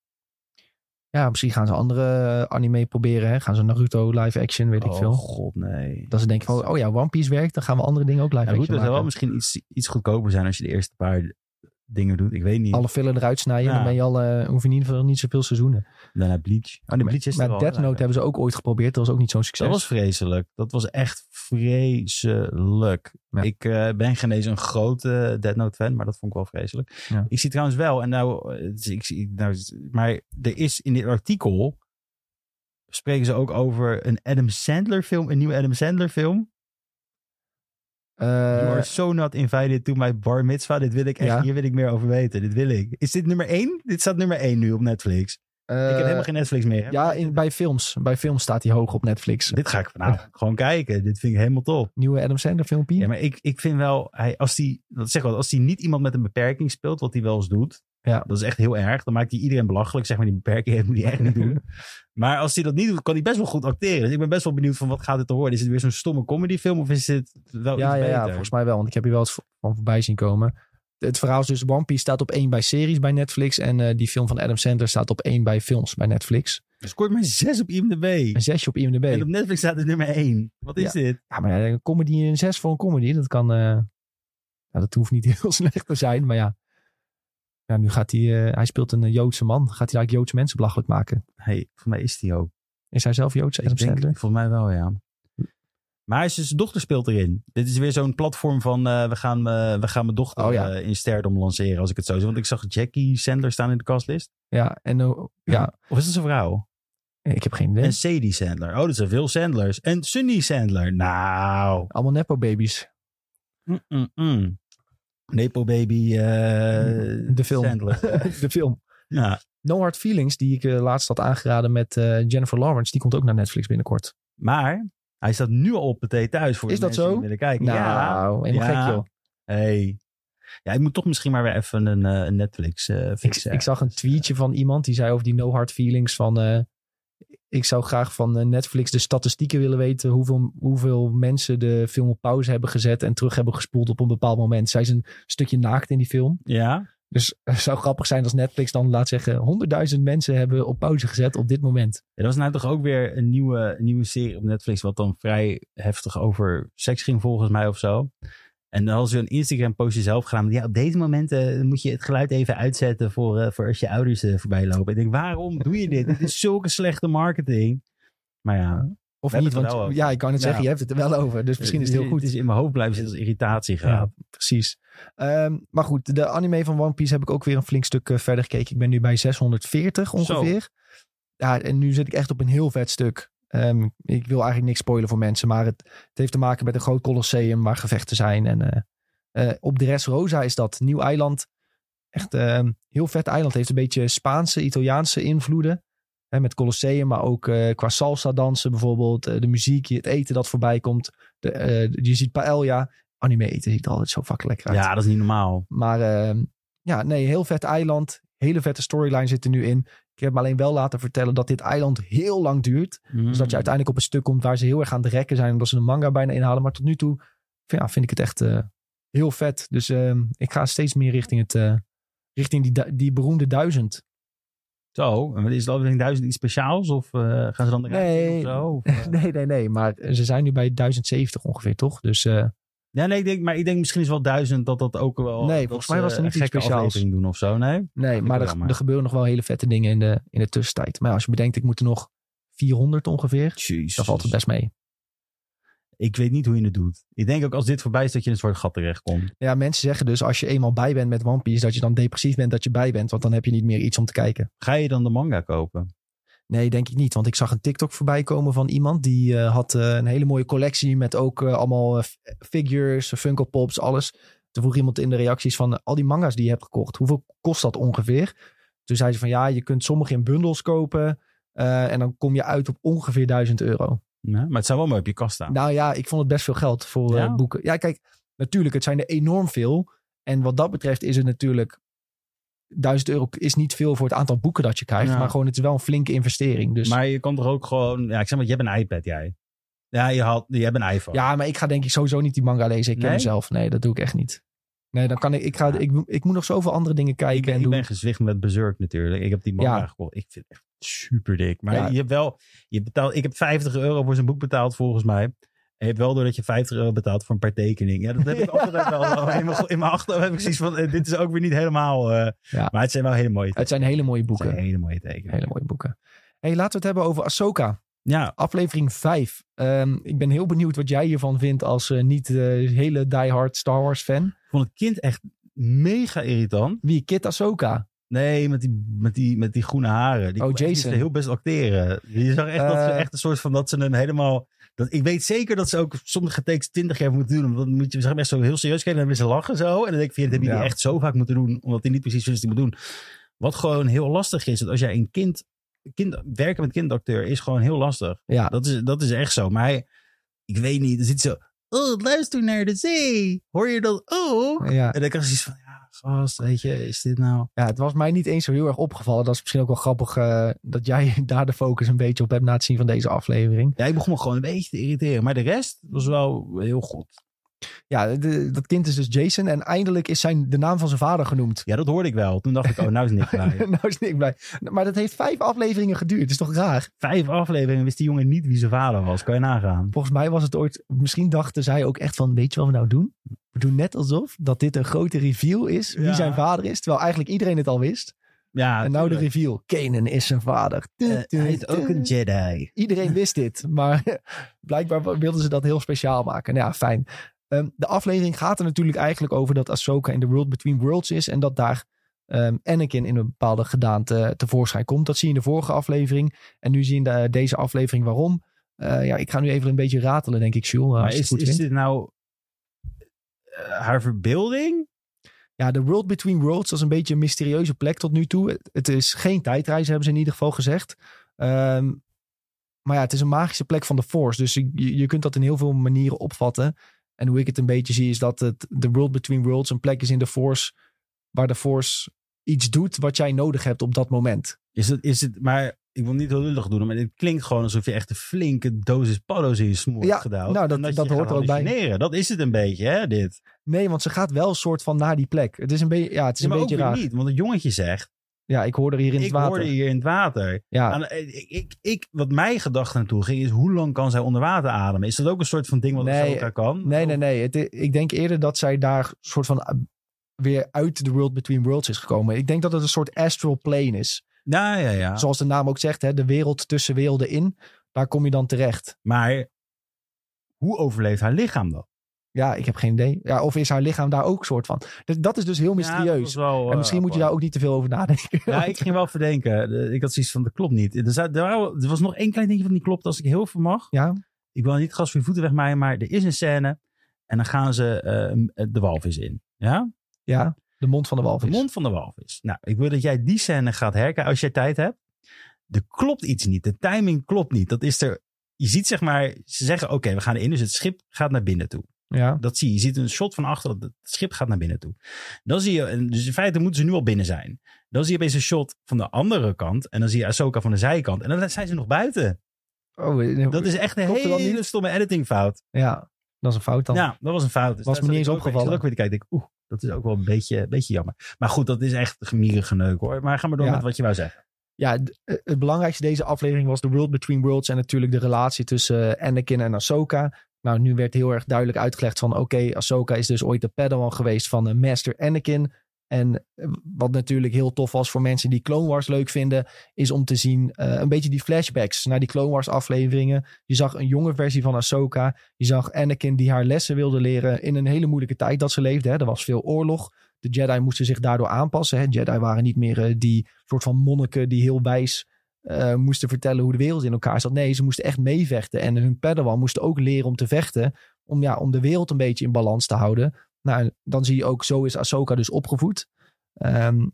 Ja, misschien gaan ze andere eh, anime proberen. Hè? Gaan ze Naruto live action, weet ik oh veel. god, nee. Dat ze denken van, oh ja, One Piece werkt, dan gaan we andere dingen ook live Ja, goed, action het zou wel misschien iets, iets goedkoper zijn als je de eerste paar dingen doet. Ik weet niet. Alle filler eruit snijden, Ja. dan ben je al, eh hoef je in ieder geval niet zoveel seizoenen. Daarna Bleach. Oh, de Bleach is Maar wel. Death Note hebben ze ook ooit geprobeerd, dat was ook niet zo'n succes. Dat was vreselijk. Dat was echt vreselijk. Ja. Ik eh, ben geen eens een grote Dead Note fan, maar dat vond ik wel vreselijk. Ja. Ik zie trouwens wel, en nou, eh, is- ik zie, nou, maar er is in dit artikel spreken ze ook over een Adam Sandler film, een nieuwe Adam Sandler film. Eh, you are so not invited to my bar mitzvah. Dit wil ik echt, Ja. hier wil ik meer over weten. Dit wil ik. Is dit nummer één? Dit staat nummer één nu op Netflix. ik heb helemaal geen Netflix meer. hè. Eh, Ja, in, bij films. Bij films staat hij hoog op Netflix. Dit ga ik vanavond gewoon kijken. Dit vind ik helemaal top. Nieuwe Adam Sandler filmpje. Ja, maar ik, ik vind wel, hij, als dat zeg wel, als hij niet iemand met een beperking speelt, wat hij wel eens doet, Ja. dat is echt heel erg. Dan maakt hij iedereen belachelijk, zeg maar, die beperking heeft, moet hij echt niet doen. Maar als hij dat niet doet, kan hij best wel goed acteren. Dus ik ben best wel benieuwd van wat gaat het te worden. Is het weer zo'n stomme comedyfilm of is het wel ja, iets ja, beter? ja, volgens mij wel. Want ik heb hier wel eens van voorbij zien komen. Het verhaal is dus One Piece staat op één bij series bij Netflix. En eh, die film van Adam Sandler staat op één bij films bij Netflix. Er scoort maar zes op IMDb. Een zesje op IMDb. En op Netflix staat het nummer één. Wat is Ja. dit? Ja, maar ja, een comedy, een zes voor een comedy, dat kan... ja, dat hoeft niet heel slecht te zijn, maar ja. Ja, nu gaat hij... eh, hij speelt een eh, Joodse man. Gaat hij eigenlijk Joodse mensen belachelijk maken? hey, voor mij is die ook. Is hij zelf Joods, Adam Sandler? volgens mij wel, ja. Maar hij is- zijn dochter speelt erin. Dit is weer zo'n platform van eh, we, gaan, we gaan mijn dochter Oh, ja. eh, in sterdom lanceren, als ik het zo zie. Want ik zag Jackie Sandler staan in de castlist. Ja, en eh, ja, Of is dat zijn vrouw? ik heb geen idee. En Sadie Sandler. Oh, dat zijn veel Sandlers. En Sunny Sandler. Nou. Allemaal nepo-babies. Mm-mm-mm. Nepo Baby eh, De film. Sandler. De film. ja. No Hard Feelings, die ik eh, laatst had aangeraden met eh, Jennifer Lawrence, die komt ook naar Netflix binnenkort. Maar hij staat nu al op PT thuis voor Is dat zo? willen kijken. Nou, ja. helemaal Ja. gek joh. Hey. Ja, ik moet toch misschien maar weer even een, Netflix Ik, fixen. ik zag een tweetje van iemand die zei over die No Hard Feelings van... ik zou graag van eh, Netflix de statistieken willen weten hoeveel, hoeveel mensen de film op pauze hebben gezet en terug hebben gespoeld op een bepaald moment. Zij is een stukje naakt in die film. Ja? Dus het zou grappig zijn als Netflix dan laat zeggen 100.000 mensen hebben op pauze gezet op dit moment. Ja, dat was nou toch ook weer een nieuwe, nieuwe serie op Netflix, wat dan vrij heftig over seks ging volgens mij of zo. En dan hadden ze een Instagram postje zelf gedaan. Ja, op deze momenten moet je het geluid even uitzetten voor, eh, voor als je ouders eh, voorbij lopen. Ik denk, waarom doe je dit? Dit is zulke slechte marketing. Maar ja. Of niet, want over. ja, ik kan het Ja. zeggen, je hebt het er wel over. Dus misschien is het heel goed. Het is in mijn hoofd blijven zitten als irritatiegraad. Ja, precies. Ehm, maar goed, de anime van One Piece heb ik ook weer een flink stuk eh, verder gekeken. Ik ben nu bij 640 ongeveer. Ja, en nu zit ik echt op een heel vet stuk. Ehm, ik wil eigenlijk niks spoilen voor mensen, maar het, het heeft te maken met een groot colosseum waar gevechten zijn. En eh, eh, op Dressrosa is dat, nieuw eiland. Echt ehm, heel vet eiland. Heeft een beetje Spaanse, Italiaanse invloeden. Hè, met colosseum, maar ook eh, qua salsa dansen bijvoorbeeld. de muziek, het eten dat voorbij komt. De, je ziet paella. Anime eten ziet er altijd zo fucking lekker uit. Ja, dat is niet normaal. Maar ehm, ja, nee, heel vet eiland. Hele vette storyline zit er nu in. Ik heb me alleen wel laten vertellen dat dit eiland heel lang duurt. Dus dat je uiteindelijk op een stuk komt waar ze heel erg aan het rekken zijn. Omdat ze de manga bijna inhalen. Maar tot nu toe ja, vind ik het echt eh, heel vet. Dus ehm, ik ga steeds meer richting, het, eh, richting die, die beroemde duizend. Zo, en is de aflevering 1000 iets speciaals? Of eh, gaan ze dan eruit Nee. of zo? Of? Nee, nee, nee. Maar ze zijn nu bij 1070 ongeveer, toch? Dus Ja, nee, ik denk, maar ik denk misschien is wel duizend dat dat ook wel. Nee, dat volgens mij was er niet iets speciaals. doen of zo. Nee. nee, maar er, er gebeuren nog wel hele vette dingen in de, in de tussentijd. Maar ja, als je bedenkt, ik moet er nog 400 ongeveer. Jezus. Dan valt het best mee. Ik weet niet hoe je het doet. Ik denk ook als dit voorbij is dat je in een soort gat terechtkomt. Ja, mensen zeggen dus als je eenmaal bij bent met One Piece, dat je dan depressief bent dat je bij bent. Want dan heb je niet meer iets om te kijken. Ga je dan de manga kopen? Nee, denk ik niet. Want ik zag een TikTok voorbij komen van iemand die eh, had eh, een hele mooie collectie met ook eh, allemaal figures, Funko Pops, alles. Toen vroeg iemand in de reacties van al die manga's die je hebt gekocht, hoeveel kost dat ongeveer? Toen zei ze van ja, je kunt sommige in bundels kopen en dan kom je uit op ongeveer 1000 euro. Nee, maar het zou wel mooi op je kast staan. Nou ja, ik vond het best veel geld voor Ja? boeken. Ja, kijk, natuurlijk, het zijn er enorm veel. En wat dat betreft is het natuurlijk 1000 euro is niet veel voor het aantal boeken dat je krijgt. Ja. Maar gewoon, het is wel een flinke investering. Dus Maar je kan toch ook gewoon... Ja, ik zeg maar, je hebt een iPad, jij. Ja, je, had, je hebt een iPhone. ja, maar ik ga denk ik sowieso niet die manga lezen. Ik ken Nee? mezelf. Nee, dat doe ik echt niet. Nee, dan kan ik, ik, ga, Ja. ik, ik moet nog zoveel andere dingen kijken ik ben, en ik doen. ben gezwicht met Berserk natuurlijk. Ik heb die manga Ja. gekocht. Ik vind het echt super dik. Maar Ja. je hebt wel... Je betaalt, ik heb 50 euro voor zijn boek betaald volgens mij. Je hebt wel door dat je 50 euro betaalt voor een paar tekeningen. Ja, dat heb ik altijd wel. In mijn, in mijn achterhoofd heb ik zoiets van... eh, dit is ook weer niet helemaal... eh, Ja. Maar het zijn wel hele mooie Het zijn hele mooie Het boeken. zijn hele mooie tekeningen. Hele mooie boeken. Hey, laten we het hebben over Ahsoka. Ja, Aflevering 5. Ehm, ik ben heel benieuwd wat jij hiervan vindt als eh, niet hele diehard Star Wars fan. ik vond het kind echt mega irritant. Wie? Kit Ahsoka. Nee, met die, met die, met die groene haren. Die Oh, Jason. heel best acteren. Je zag echt dat ze Eh. echt een soort van dat ze hem helemaal. Dat, ik weet zeker dat ze ook sommige takes 20 jaar moeten doen. Want dan moet je zeg maar echt zo heel serieus kijken en dan ze lachen zo. En dan denk ik, vind dat heb je Ja. die echt zo vaak moeten doen. Omdat hij niet precies wist wat hij moet doen. Wat gewoon heel lastig is. Dat als jij een kind, kind. Werken met kindacteur is gewoon heel lastig. Ja, Dat is, dat is echt zo. Maar hij, ik weet niet. Er zit zo. Oh, luister naar de zee. Hoor je dat ook? ja. En dan krijg je zoiets van. Ja, gast, weet je, is dit nou. ja, het was mij niet eens zo heel erg opgevallen. Dat is misschien ook wel grappig eh, dat jij daar de focus een beetje op hebt na het zien van deze aflevering. Ja, ik begon me gewoon een beetje te irriteren. Maar de rest was wel heel goed. Ja, de- dat kind is dus Jason en eindelijk is zijn, de naam van zijn vader genoemd. Ja, dat hoorde ik wel. Toen dacht ik, oh, nou is Nick blij. nou is Nick blij. Maar dat heeft vijf afleveringen geduurd. Dat is toch raar? Vijf afleveringen wist die jongen niet wie zijn vader was. Kan je nagaan. Volgens mij was het ooit... Misschien dachten zij ook echt van... Weet je wat we nou doen? We doen net alsof dat dit een grote reveal is. Wie Ja. zijn vader is. Terwijl eigenlijk iedereen het al wist. Ja, en nou de reveal. Kanan is zijn vader. Eh, hij is ook een Jedi. Iedereen wist dit. Maar blijkbaar wilden ze dat heel speciaal maken. Nou ja, fijn. Ehm, de aflevering gaat er natuurlijk eigenlijk over dat Ahsoka in The World Between Worlds is. En dat daar ehm, Anakin in een bepaalde gedaante tevoorschijn komt. Dat zie je in de vorige aflevering. En nu zie je in de- deze aflevering waarom. Eh, ja, ik ga nu even een beetje ratelen, denk ik, Jules. Maar als je is, is dit nou eh, haar verbeelding? Ja, de World Between Worlds is een beetje een mysterieuze plek tot nu toe. Het, is geen tijdreizen, hebben ze in ieder geval gezegd. Ehm, maar ja, het is een magische plek van de Force. Dus je, je kunt dat in heel veel manieren opvatten. En hoe ik het een beetje zie is dat het de World Between Worlds een plek is in de Force... waar de Force iets doet wat jij nodig hebt op dat moment. Is het, is het, maar ik wil niet heel lullig doen, maar het klinkt gewoon alsof je echt een flinke dosis paddo's in je smoel Ja, gedouwd. nou, dat- dat hoort er ook bij. Dat is het een beetje, hè, dit. Nee, want ze gaat wel een soort van naar die plek. Het is een, beetje ja, het is Ja, een maar ook beetje raar. niet, want het jongetje zegt, Ja, ik hoorde hier in het ik water. hoorde hier in het water. Ja, Aan- eh, ik, ik, ik, wat mijn gedachte naartoe ging, is hoe lang kan zij onder water ademen? Is dat ook een soort van ding wat Nee, Ahsoka kan? Nee, nee, nee. Het, ik denk eerder dat zij daar soort van uh, weer uit de World Between Worlds is gekomen. Ik denk dat het een soort astral plane is. Ja, ja, ja. Zoals de naam ook zegt, hè, de wereld tussen werelden in. Daar kom je dan terecht. Maar hoe overleeft haar lichaam dan? Ja, ik heb geen idee. Ja, of is haar lichaam daar ook soort van? Dus dat is dus heel mysterieus. wel, en eh, misschien moet je daar ook niet te veel over nadenken. Ja, ik ging wel verdenken. De- Ik had zoiets van, dat klopt niet. Er, zou- was nog één klein dingje van die klopt, als ik heel veel mag. Ja, Ik wil niet het gas voor je voeten wegmaaien, maar er is een scène. En dan gaan ze eh, de walvis in. Ja? ja, de mond van de walvis. De mond van de walvis. Nou, ik wil dat jij die scène gaat herkijken als jij tijd hebt. Er klopt iets niet. De timing klopt niet. Dat is er. Je ziet zeg maar, ze zeggen oké, we gaan erin. Dus het schip gaat naar binnen toe. Ja, Dat zie je. Je ziet een shot van achter. Het schip gaat naar binnen toe. Dan zie je, en dus in feite moeten ze nu al binnen zijn. Dan zie je opeens een shot van de andere kant. En dan zie je Ahsoka van de zijkant. En dan zijn ze nog buiten. oh, Dat is echt een dat hele niet? stomme editingfout. ja, dat is een fout dan. Ja, dat was een fout. Dus Was me niet eens opgevallen. ook weer te kijken. Ik denk, oeh, dat is ook wel een beetje, een beetje jammer. Maar goed, dat is echt gemierige neuk hoor. Maar ga maar door Ja. met wat je wou zeggen. Ja, eh, het belangrijkste deze aflevering was de World Between Worlds. En natuurlijk de relatie tussen eh, Anakin en Ahsoka. Nou, nu werd heel erg duidelijk uitgelegd van... oké, Ahsoka is dus ooit de padawan geweest van eh, Master Anakin. En eh, wat natuurlijk heel tof was voor mensen die Clone Wars leuk vinden... is om te zien eh, een beetje die flashbacks naar die Clone Wars afleveringen. Je zag een jonge versie van Ahsoka. Je zag Anakin die haar lessen wilde leren in een hele moeilijke tijd dat ze leefde. Hè. Er was veel oorlog. De Jedi moesten zich daardoor aanpassen. Hè. Jedi waren niet meer die soort van monniken die heel wijs eh, moesten vertellen hoe de wereld in elkaar zat. Nee, ze moesten echt meevechten. En hun padawan moesten ook leren om te vechten. Om, ja, om de wereld een beetje in balans te houden. Nou, dan zie je ook, zo is Ahsoka dus opgevoed. Ehm,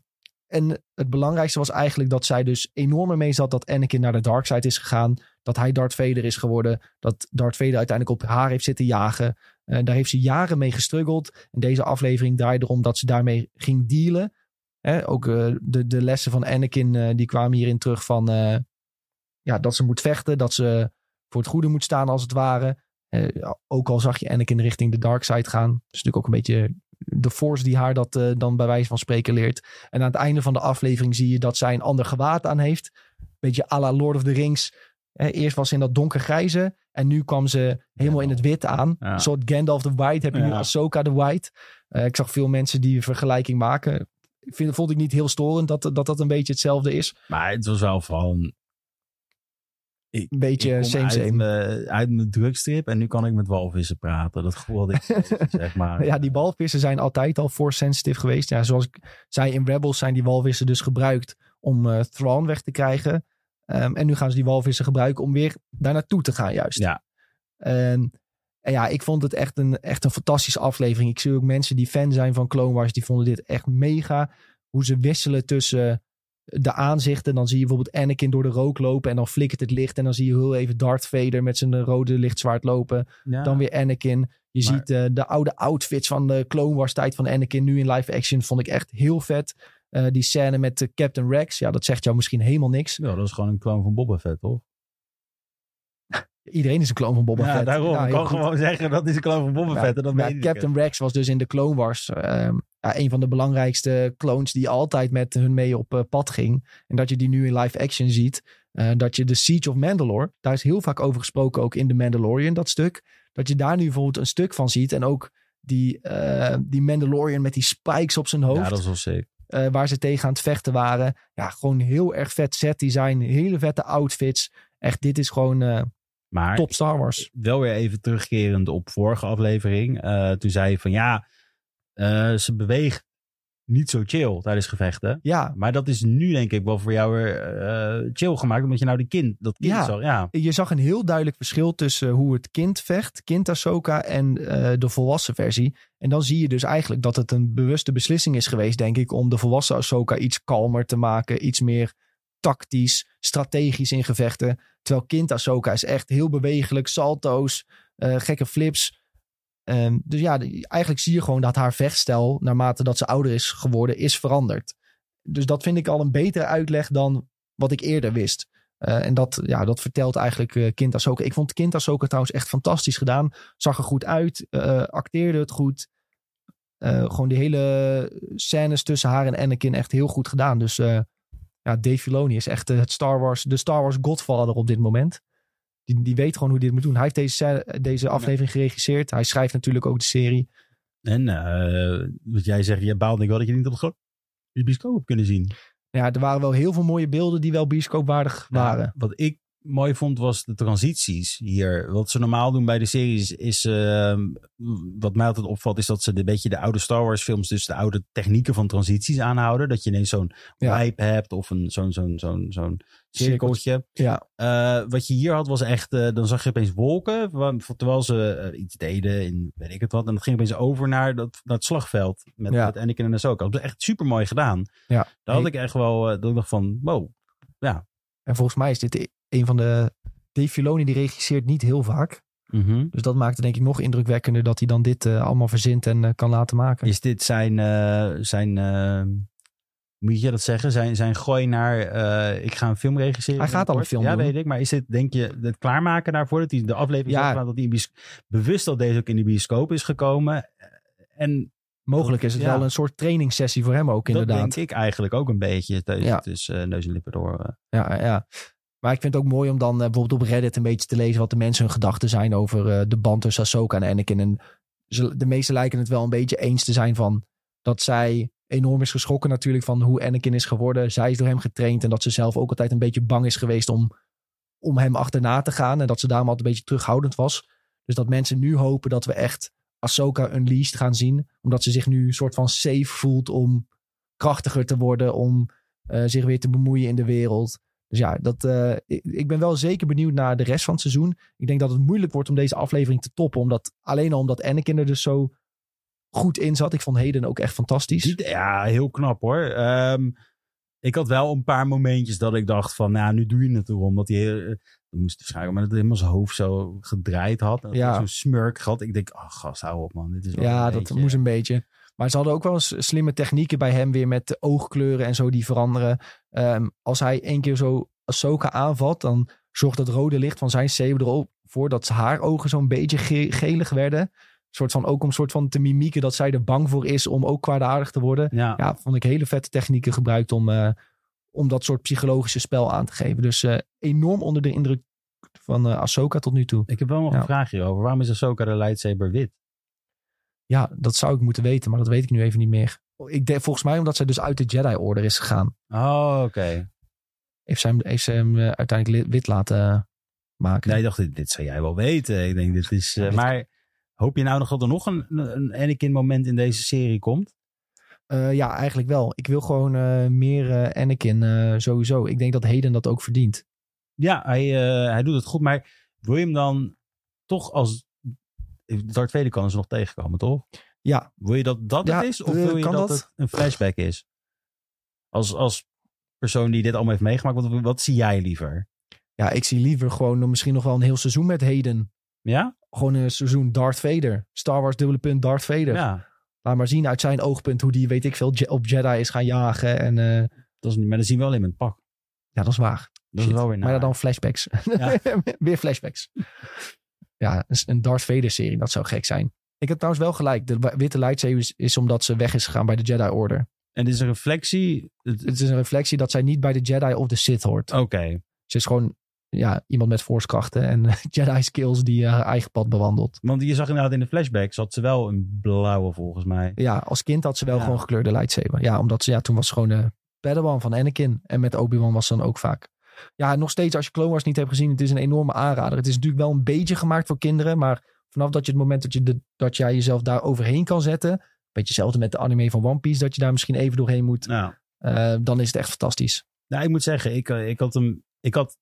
en het belangrijkste was eigenlijk dat zij dus enorm mee zat dat Anakin naar de dark side is gegaan. Dat hij Darth Vader is geworden. Dat Darth Vader uiteindelijk op haar heeft zitten jagen. Eh, daar heeft ze jaren mee gestruggeld. En deze aflevering draaide erom dat ze daarmee ging dealen. Hè, ook eh, de, de lessen van Anakin, eh, die kwamen hierin terug van... eh, ja, dat ze moet vechten, dat ze voor het goede moet staan als het ware. Ook al zag je Anakin richting de dark side gaan. Dat is natuurlijk ook een beetje de force die haar dat dan bij wijze van spreken leert. En aan het einde van de aflevering zie je dat zij een ander gewaad aan heeft. Beetje à la Lord of the Rings. Eerst was ze in dat donkergrijze. En nu kwam ze helemaal in het wit aan. Ja. Een soort Gandalf the White. Heb je nu Ja. Ahsoka the White. Ik zag veel mensen die een vergelijking maken. Vind, vond ik niet heel storend dat, dat dat een beetje hetzelfde is. Maar het was wel van... Een beetje ik same uit same. mijn, uit mijn drugstrip en nu kan ik met walvissen praten. Dat gevoel ik, zeg maar. Ja, die walvissen zijn altijd al force sensitive geweest. Ja, zoals ik zei, in Rebels zijn die walvissen dus gebruikt om eh Thrawn weg te krijgen. Ehm, en nu gaan ze die walvissen gebruiken om weer daar naartoe te gaan juist. Ja. En, en ja, ik vond het echt een, echt een fantastische aflevering. Ik zie ook mensen die fan zijn van Clone Wars, die vonden dit echt mega. Hoe ze wisselen tussen de aanzichten. Dan zie je bijvoorbeeld Anakin door de rook lopen en dan flikkert het licht. En dan zie je heel even Darth Vader met zijn rode lichtzwaard lopen. Ja. Dan weer Anakin. Je Maar- ziet eh, de oude outfits van de Clone Wars tijd van Anakin nu in live action. Vond ik echt heel vet. Eh, die scène met eh, Captain Rex. Ja, dat zegt jou misschien helemaal niks. Ja, dat is gewoon een clone van Boba Fett, toch? Iedereen is een clone van Boba ja, Fett. daarom. Ja, ik kan gewoon zeggen dat is een clone van Boba Ja, Fett. En Ja, Captain. Rex was dus in de Clone Wars ehm, een van de belangrijkste clones die altijd met hun mee op eh, pad ging. En dat je die nu in live action ziet. eh, dat je de Siege of Mandalore, daar is heel vaak over gesproken ook in The Mandalorian, dat stuk. Dat je daar nu bijvoorbeeld een stuk van ziet. En ook die, eh, die Mandalorian met die spikes op zijn hoofd. Ja, dat is wel sick. eh, waar ze tegen aan het vechten waren. Ja, gewoon heel erg vet set design. Hele vette outfits. Echt, dit is gewoon Maar top Star Wars. wel weer even terugkerend op vorige aflevering. Eh, toen zei je van ja, eh, ze beweegt niet zo chill tijdens gevechten. Ja, Maar dat is nu denk ik wel voor jou weer eh, chill gemaakt. Omdat je nou die kind, dat kind Ja. zag. Ja, je zag een heel duidelijk verschil tussen hoe het kind vecht, kind Ahsoka, en de volwassen versie. En dan zie je dus eigenlijk dat het een bewuste beslissing is geweest, denk ik, om de volwassen Ahsoka iets kalmer te maken, iets meer tactisch, strategisch in gevechten. Terwijl kind Ahsoka is echt heel bewegelijk, salto's, eh, gekke flips. Ehm, dus ja, eigenlijk zie je gewoon dat haar vechtstijl, naarmate dat ze ouder is geworden, is veranderd. Dus dat vind ik al een betere uitleg dan wat ik eerder wist. Eh, en dat, ja, dat vertelt eigenlijk eh, Kind Ahsoka. Ik vond Kind Ahsoka trouwens echt fantastisch gedaan. Zag er goed uit, acteerde het goed. Gewoon die hele scènes tussen haar en Anakin echt heel goed gedaan. Dus ja, Dave Filoni is echt eh, het Star Wars, de Star Wars godfather op dit moment. Die, die weet gewoon hoe hij dit moet doen. Hij heeft deze, scè- deze aflevering geregisseerd. Hij schrijft natuurlijk ook de serie. en eh, wat jij zegt, je baalde ik wel dat je niet op de de bioscoop hebt kunnen zien. Ja, er waren wel heel veel mooie beelden die wel bioscoopwaardig waren. Ja, wat ik mooi vond was de transities hier. Wat ze normaal doen bij de series is, ehm, wat mij altijd opvalt, is dat ze een beetje de oude Star Wars films, dus de oude technieken van transities aanhouden. Dat je ineens zo'n Ja. wipe hebt of een, zo'n, zo'n, zo'n, zo'n cirkeltje. Ja, Eh, wat je hier had was echt, eh, dan zag je opeens wolken, terwijl ze eh, iets deden in weet ik het wat. En dat ging opeens over naar, dat, naar het slagveld met, Ja. met Anakin en Ahsoka. Dat was echt super mooi gedaan. ja. Daar had ik echt wel, dat ik dacht van, wow. En volgens mij is dit een van de... Dave Filoni die regisseert niet heel vaak. Mhm. Dus dat maakt het denk ik nog indrukwekkender dat hij dan dit eh, allemaal verzint en eh, kan laten maken. Is dit zijn, eh, zijn moet je dat zeggen, zijn, zijn gooi naar, ik ga een film regisseren? Hij gaat al een film Ja, doen. weet ik. Maar is dit, denk je, het klaarmaken daarvoor? Dat hij de aflevering Ja. dat hij bewust dat deze ook in de bioscoop is gekomen. En Mogelijk is het Ja. wel een soort trainingssessie voor hem ook dat inderdaad. denk ik eigenlijk ook een beetje. Dus, Ja. Dus eh, neus en lippen door. Ja, ja. Maar ik vind het ook mooi om dan eh, bijvoorbeeld op Reddit een beetje te lezen wat de mensen hun gedachten zijn over eh, de band tussen Ahsoka en Anakin. En de meesten lijken het wel een beetje eens te zijn van dat zij enorm is geschrokken natuurlijk van hoe Anakin is geworden. Zij is door hem getraind en dat ze zelf ook altijd een beetje bang is geweest om, om hem achterna te gaan. En dat ze daarom altijd een beetje terughoudend was. Dus dat mensen nu hopen dat we echt Ahsoka Unleashed gaan zien. Omdat ze zich nu een soort van safe voelt om krachtiger te worden. Om eh, zich weer te bemoeien in de wereld. Dus ja, dat, eh, ik, ben wel zeker benieuwd naar de rest van het seizoen. Ik denk dat het moeilijk wordt om deze aflevering te toppen. Omdat, alleen al omdat Anakin er dus zo goed in zat. Ik vond Heden ook echt fantastisch. Ja, heel knap hoor. Ehm, ik had wel een paar momentjes dat ik dacht van, nou, nu doe je het erom. Dat hij, eh, dan moest waarschijnlijk, maar dat hij helemaal zijn hoofd zo gedraaid had. Dat Ja. hij Zo'n smurk gehad. Ik denk, ach gast, hou op man. Dit is wel Ja, dat beetje- moest een beetje. Maar ze hadden ook wel eens slimme technieken bij hem weer met de oogkleuren en zo die veranderen. Ehm, als hij één keer zo Ahsoka aanvalt, dan zorgt het rode licht van zijn saber erop voor dat haar ogen zo'n beetje ge- gelig werden. Een soort van, ook om soort van te mimieken dat zij er bang voor is om ook kwaadaardig te worden. Ja. Ja, vond ik hele vette technieken gebruikt om, eh, om dat soort psychologische spel aan te geven. Dus eh, enorm onder de indruk van eh Ahsoka tot nu toe. Ik heb wel nog Ja. een vraag hierover. Waarom is Ahsoka de lightsaber wit? Ja, dat zou ik moeten weten, maar dat weet ik nu even niet meer. Ik denk volgens mij omdat zij dus uit de Jedi-order is gegaan. Oh, oké. Heeft zij hem, heeft ze hem eh, uiteindelijk li- wit laten maken. Nee, ik dacht, dit, dit zou jij wel weten. Ik denk, dit is... eh, Ja, dit- maar hoop je nou nog dat er nog een, een Anakin moment in deze serie komt? Eh, ja, eigenlijk wel. Ik wil gewoon eh, meer eh, Anakin eh, sowieso. Ik denk dat Hayden dat ook verdient. Ja, hij, eh, hij doet het goed. Maar wil je hem dan toch als... Darth Vader kan ze nog tegenkomen, toch? Ja, Wil je dat dat Ja, het is? Of eh, wil je dat, dat? het een flashback is? Als, als persoon die dit allemaal heeft meegemaakt, wat, wat zie jij liever? ja, ik zie liever gewoon misschien nog wel een heel seizoen met Hayden. Ja? Gewoon een seizoen Darth Vader. Star Wars dubbele punt Darth Vader. Ja. Laat maar zien uit zijn oogpunt hoe die, weet ik veel, Je- op Jedi is gaan jagen. En eh, Dat is, niet- maar dan zien we wel in het pak. ja, dat is waar. Dat Shit. is wel weer naar. Maar dan flashbacks. Ja. Weer flashbacks. Ja, een- Darth Vader serie, dat zou gek zijn. Ik heb trouwens wel gelijk. De witte lightsaber is, omdat ze weg is gegaan bij de Jedi Order. En dit is een reflectie. Het- is een reflectie dat zij niet bij de Jedi of de Sith hoort. Oké. Ze is gewoon ja, iemand met force-krachten en Jedi skills die eh, haar eigen pad bewandelt. Want je zag inderdaad in de flashbacks had ze wel een blauwe volgens mij. Ja, als kind had ze wel Ja. gewoon gekleurde lightsaber. Ja, omdat ze, ja, toen was ze gewoon de Padawan van Anakin. En met Obi-Wan was ze dan ook vaak. Ja, nog steeds als je Clone Wars niet hebt gezien, het is een enorme aanrader. Het is natuurlijk wel een beetje gemaakt voor kinderen, maar vanaf dat je het moment dat, je de, dat jij jezelf daar overheen kan zetten, beetje hetzelfde met de anime van One Piece, dat je daar misschien even doorheen moet, Nou, eh, dan is het echt fantastisch. nou ik moet zeggen, ik, eh, ik, had hem, ik had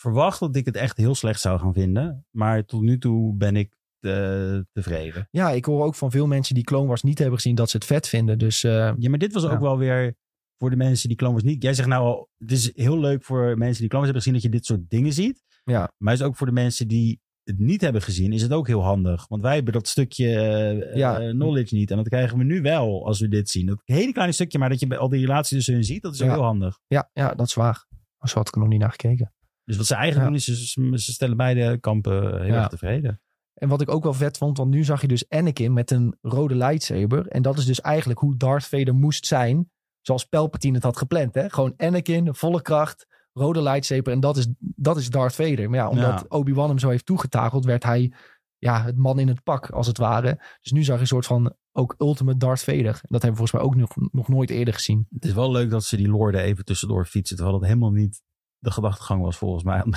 verwacht dat ik het echt heel slecht zou gaan vinden. Maar tot nu toe ben ik eh, tevreden. Ja, ik hoor ook van veel mensen die Clone Wars niet hebben gezien dat ze het vet vinden. Dus Ja, maar dit was ook wel weer voor de mensen die Clone Wars niet... Jij zegt nou al, het is heel leuk voor mensen die Clone Wars hebben gezien dat je dit soort dingen ziet. ja, Maar is ook voor de mensen die het niet hebben gezien, is het ook heel handig. Want wij hebben dat stukje eh, Ja. eh, knowledge niet. En dat krijgen we nu wel als we dit zien. Dat hele kleine stukje, maar dat je al die relatie tussen hun ziet, dat is ook heel handig. ja, ja, dat is waar. Zo had ik er nog niet naar gekeken. Dus wat ze eigenlijk Ja. doen, is ze, ze stellen beide kampen heel erg tevreden. En wat ik ook wel vet vond, want nu zag je dus Anakin met een rode lightsaber. En dat is dus eigenlijk hoe Darth Vader moest zijn. Zoals Palpatine het had gepland. Hè? Gewoon Anakin, volle kracht, rode lightsaber. En dat is, dat is Darth Vader. Maar ja, omdat Ja. Obi-Wan hem zo heeft toegetakeld, werd hij ja, het man in het pak, als het ware. Dus nu zag je een soort van ook ultimate Darth Vader. Dat hebben we volgens mij ook nog, nog nooit eerder gezien. Het is wel leuk dat ze die lorde even tussendoor fietsen. Terwijl dat helemaal niet de gedachtegang was volgens mij.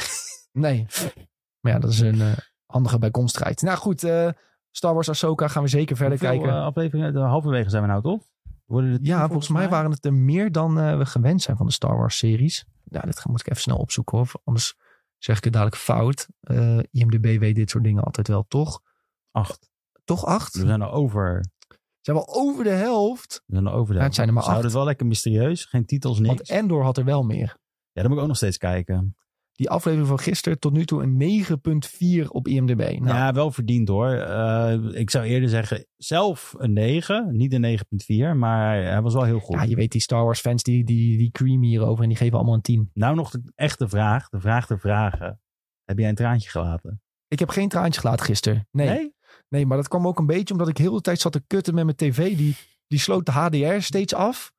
Nee. Maar ja, dat is een eh, handige bijkomstigheid. Nou goed, eh, Star Wars Ahsoka gaan we zeker verder Hoeveel, kijken. eh, afleveringen, de halverwege zijn we nou toch? Worden er Ja, volgens mij waren het er meer dan eh, we gewend zijn van de Star Wars series. Ja, dit moet ik even snel opzoeken hoor. Anders zeg ik het dadelijk fout. Eh, IMDB weet dit soort dingen altijd wel, toch? acht. Toch acht? We zijn al over. Zijn wel over de helft. We zijn al over de Ja, het zijn er maar Ze houden acht. het wel lekker mysterieus. Geen titels, niks. Want Endor had er wel meer. Ja, dan moet ik ook nog steeds kijken. Die aflevering van gisteren tot nu toe een 9.4 op IMDB. Nou, Ja, wel verdiend hoor. Eh, ik zou eerder zeggen zelf een 9. Niet een 9.4. Maar hij was wel heel goed. ja, je weet die Star Wars fans die, die, die creamy hierover en die geven allemaal een 10. Nou nog de echte vraag. De vraag ter vragen. Heb jij een traantje gelaten? Ik heb geen traantje gelaten gisteren. Nee. nee. maar dat kwam ook een beetje omdat ik heel de tijd zat te kutten met mijn tv. Die, die sloot de HDR steeds af.